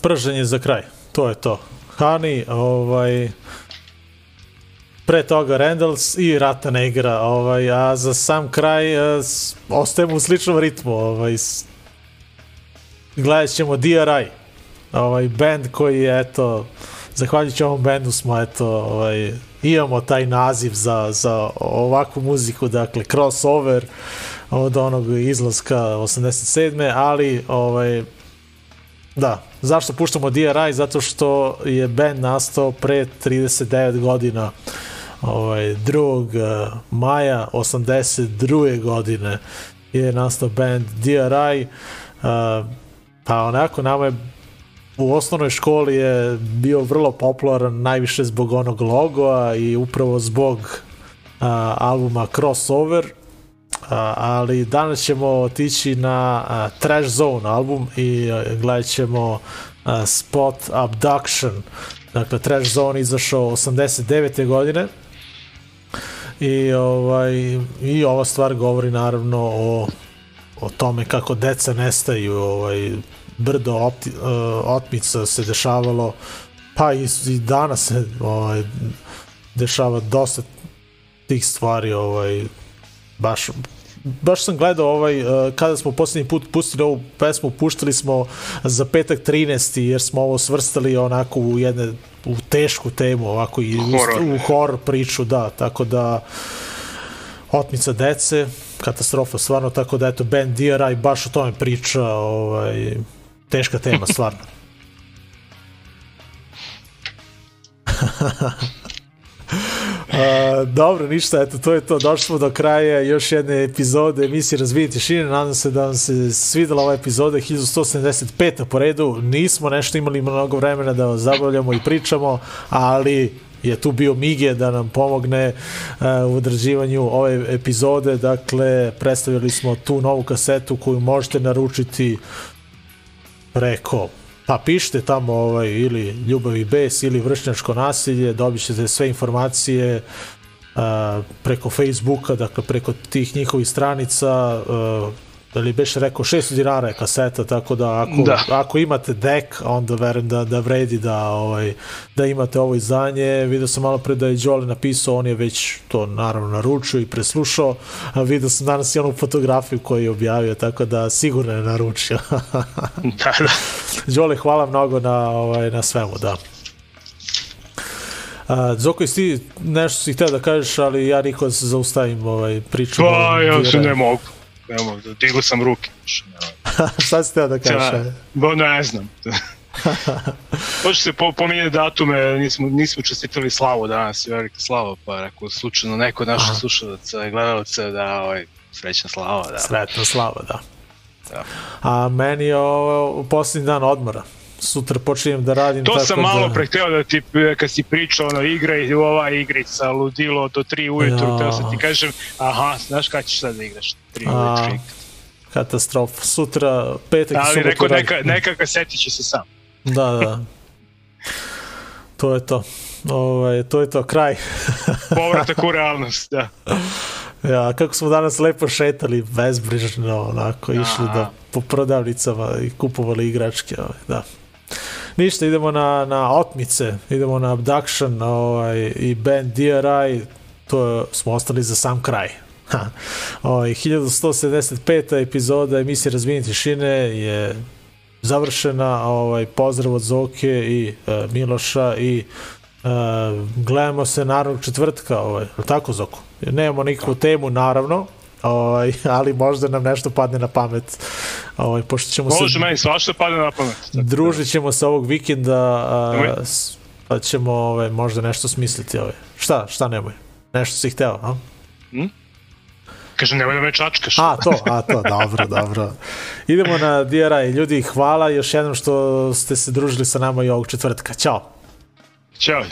Prženje za kraj. To je to. Hani, ovaj, pre toga Randalls i Rata ne igra, ovaj, a za sam kraj eh, ostajemo u sličnom ritmu. Ovaj, s- gledat ćemo DRI, ovaj, band koji je, eto, zahvaljujući ovom bendu smo, eto, ovaj, imamo taj naziv za, za ovakvu muziku, dakle, crossover od onog izlaska 87. ali, ovaj, Da, zašto puštamo DRI? Zato što je band nastao pre 39 godina, ovaj, 2. eh, maja 82. godine je nastao band DRI, uh, pa onako nama je u osnovnoj školi je bio vrlo popularan najviše zbog onog logoa i upravo zbog a, albuma Crossover ali danas ćemo otići na Trash Zone album i gledat ćemo Spot Abduction dakle Trash Zone izašao 89. godine i ovaj i ova stvar govori naravno o o tome kako deca nestaju ovaj brdo opti, otmica se dešavalo pa i, i danas se ovaj dešava dosta tih stvari ovaj baš baš sam gledao ovaj uh, kada smo poslednji put pustili ovu pesmu puštali smo za petak 13. jer smo ovo svrstali onako u jedne u tešku temu ovako i u- Horor. u horror priču da tako da otmica dece katastrofa stvarno tako da eto band DRI baš o tome priča ovaj teška tema stvarno [laughs] A, dobro, ništa, eto, to je to. Došli smo do kraja još jedne epizode emisije Razbijeni tišine. Nadam se da vam se svidela ova epizoda 1175. po redu. Nismo nešto imali mnogo vremena da vas zabavljamo i pričamo, ali je tu bio Mige da nam pomogne uh, u odrađivanju ove epizode. Dakle, predstavili smo tu novu kasetu koju možete naručiti preko pa pišite tamo ovaj, ili ljubav i bes ili vršnjačko nasilje, dobit ćete sve informacije a, preko Facebooka, dakle preko tih njihovih stranica a, ali beš rekao 600 dinara je kaseta, tako da ako, Da. ako imate dek, onda verujem da, da vredi da, ovaj, da imate ovo izdanje. Video sam malo pre da je Đole napisao, on je već to naravno naručio i preslušao, a video sam danas i onu fotografiju koju je objavio, tako da sigurno je naručio. [laughs] da, da. Đole, hvala mnogo na, ovaj, na svemu, da. A, Zoko, ti nešto si hteo da kažeš, ali ja niko da se zaustavim ovaj, priču. Pa, ja se ne mogu. Ne mogu, digo sam ruke. [laughs] Šta si hteo da kažeš? Ja, ajde? bo ne znam. [laughs] Hoće se po, pominje datume, nismo, nismo čestitali slavu danas, velika slava, pa rekao slučajno neko naših slušalaca i gledalaca da ovaj, srećna slava. Da. Sretna slava, da. Da. A meni je ovo posljednji dan odmora. Sutra počinjem da radim. To tako sam malo da... pre hteo da ti, kad si pričao, ono, igra i ova igrica, ludilo do 3 ujutru, Ja. hteo sam ti kažem, aha, znaš kada ćeš sad da igraš? 3 A, ujutru. katastrofa. Sutra, petak i Ali subotu rekao, neka, neka kasetit će se sam. Da, da. to je to. Ovaj, to je to, kraj. [laughs] Povratak u realnost, da. Ja, kako smo danas lepo šetali, bezbrižno, onako, išli da, po prodavnicama i kupovali igračke, ovaj, da. Ništa, idemo na, na otmice, idemo na Abduction ovaj, i band DRI, to smo ostali za sam kraj. [laughs] Ha. Ovaj, 1175. epizoda emisije Razbijenje tišine je završena, ovaj, pozdrav od Zoke i e, Miloša i e, gledamo se naravno četvrtka, ovaj, tako Zoko? Nemamo nikakvu temu, naravno, ovaj, [laughs] ali možda nam nešto padne na pamet, ovaj, pošto ćemo Može se... meni svašta pada na pamet. Družit ćemo se ovog vikenda, a, pa ćemo ovaj, možda nešto smisliti. Ovaj. Šta, šta nemoj? Nešto si hteo, a? Kaže, nemoj da me čačkaš. A, to, a, to, dobro, dobro. Idemo na DRI. Ljudi, hvala još jednom što ste se družili sa nama i ovog četvrtka. Ćao. Ćao.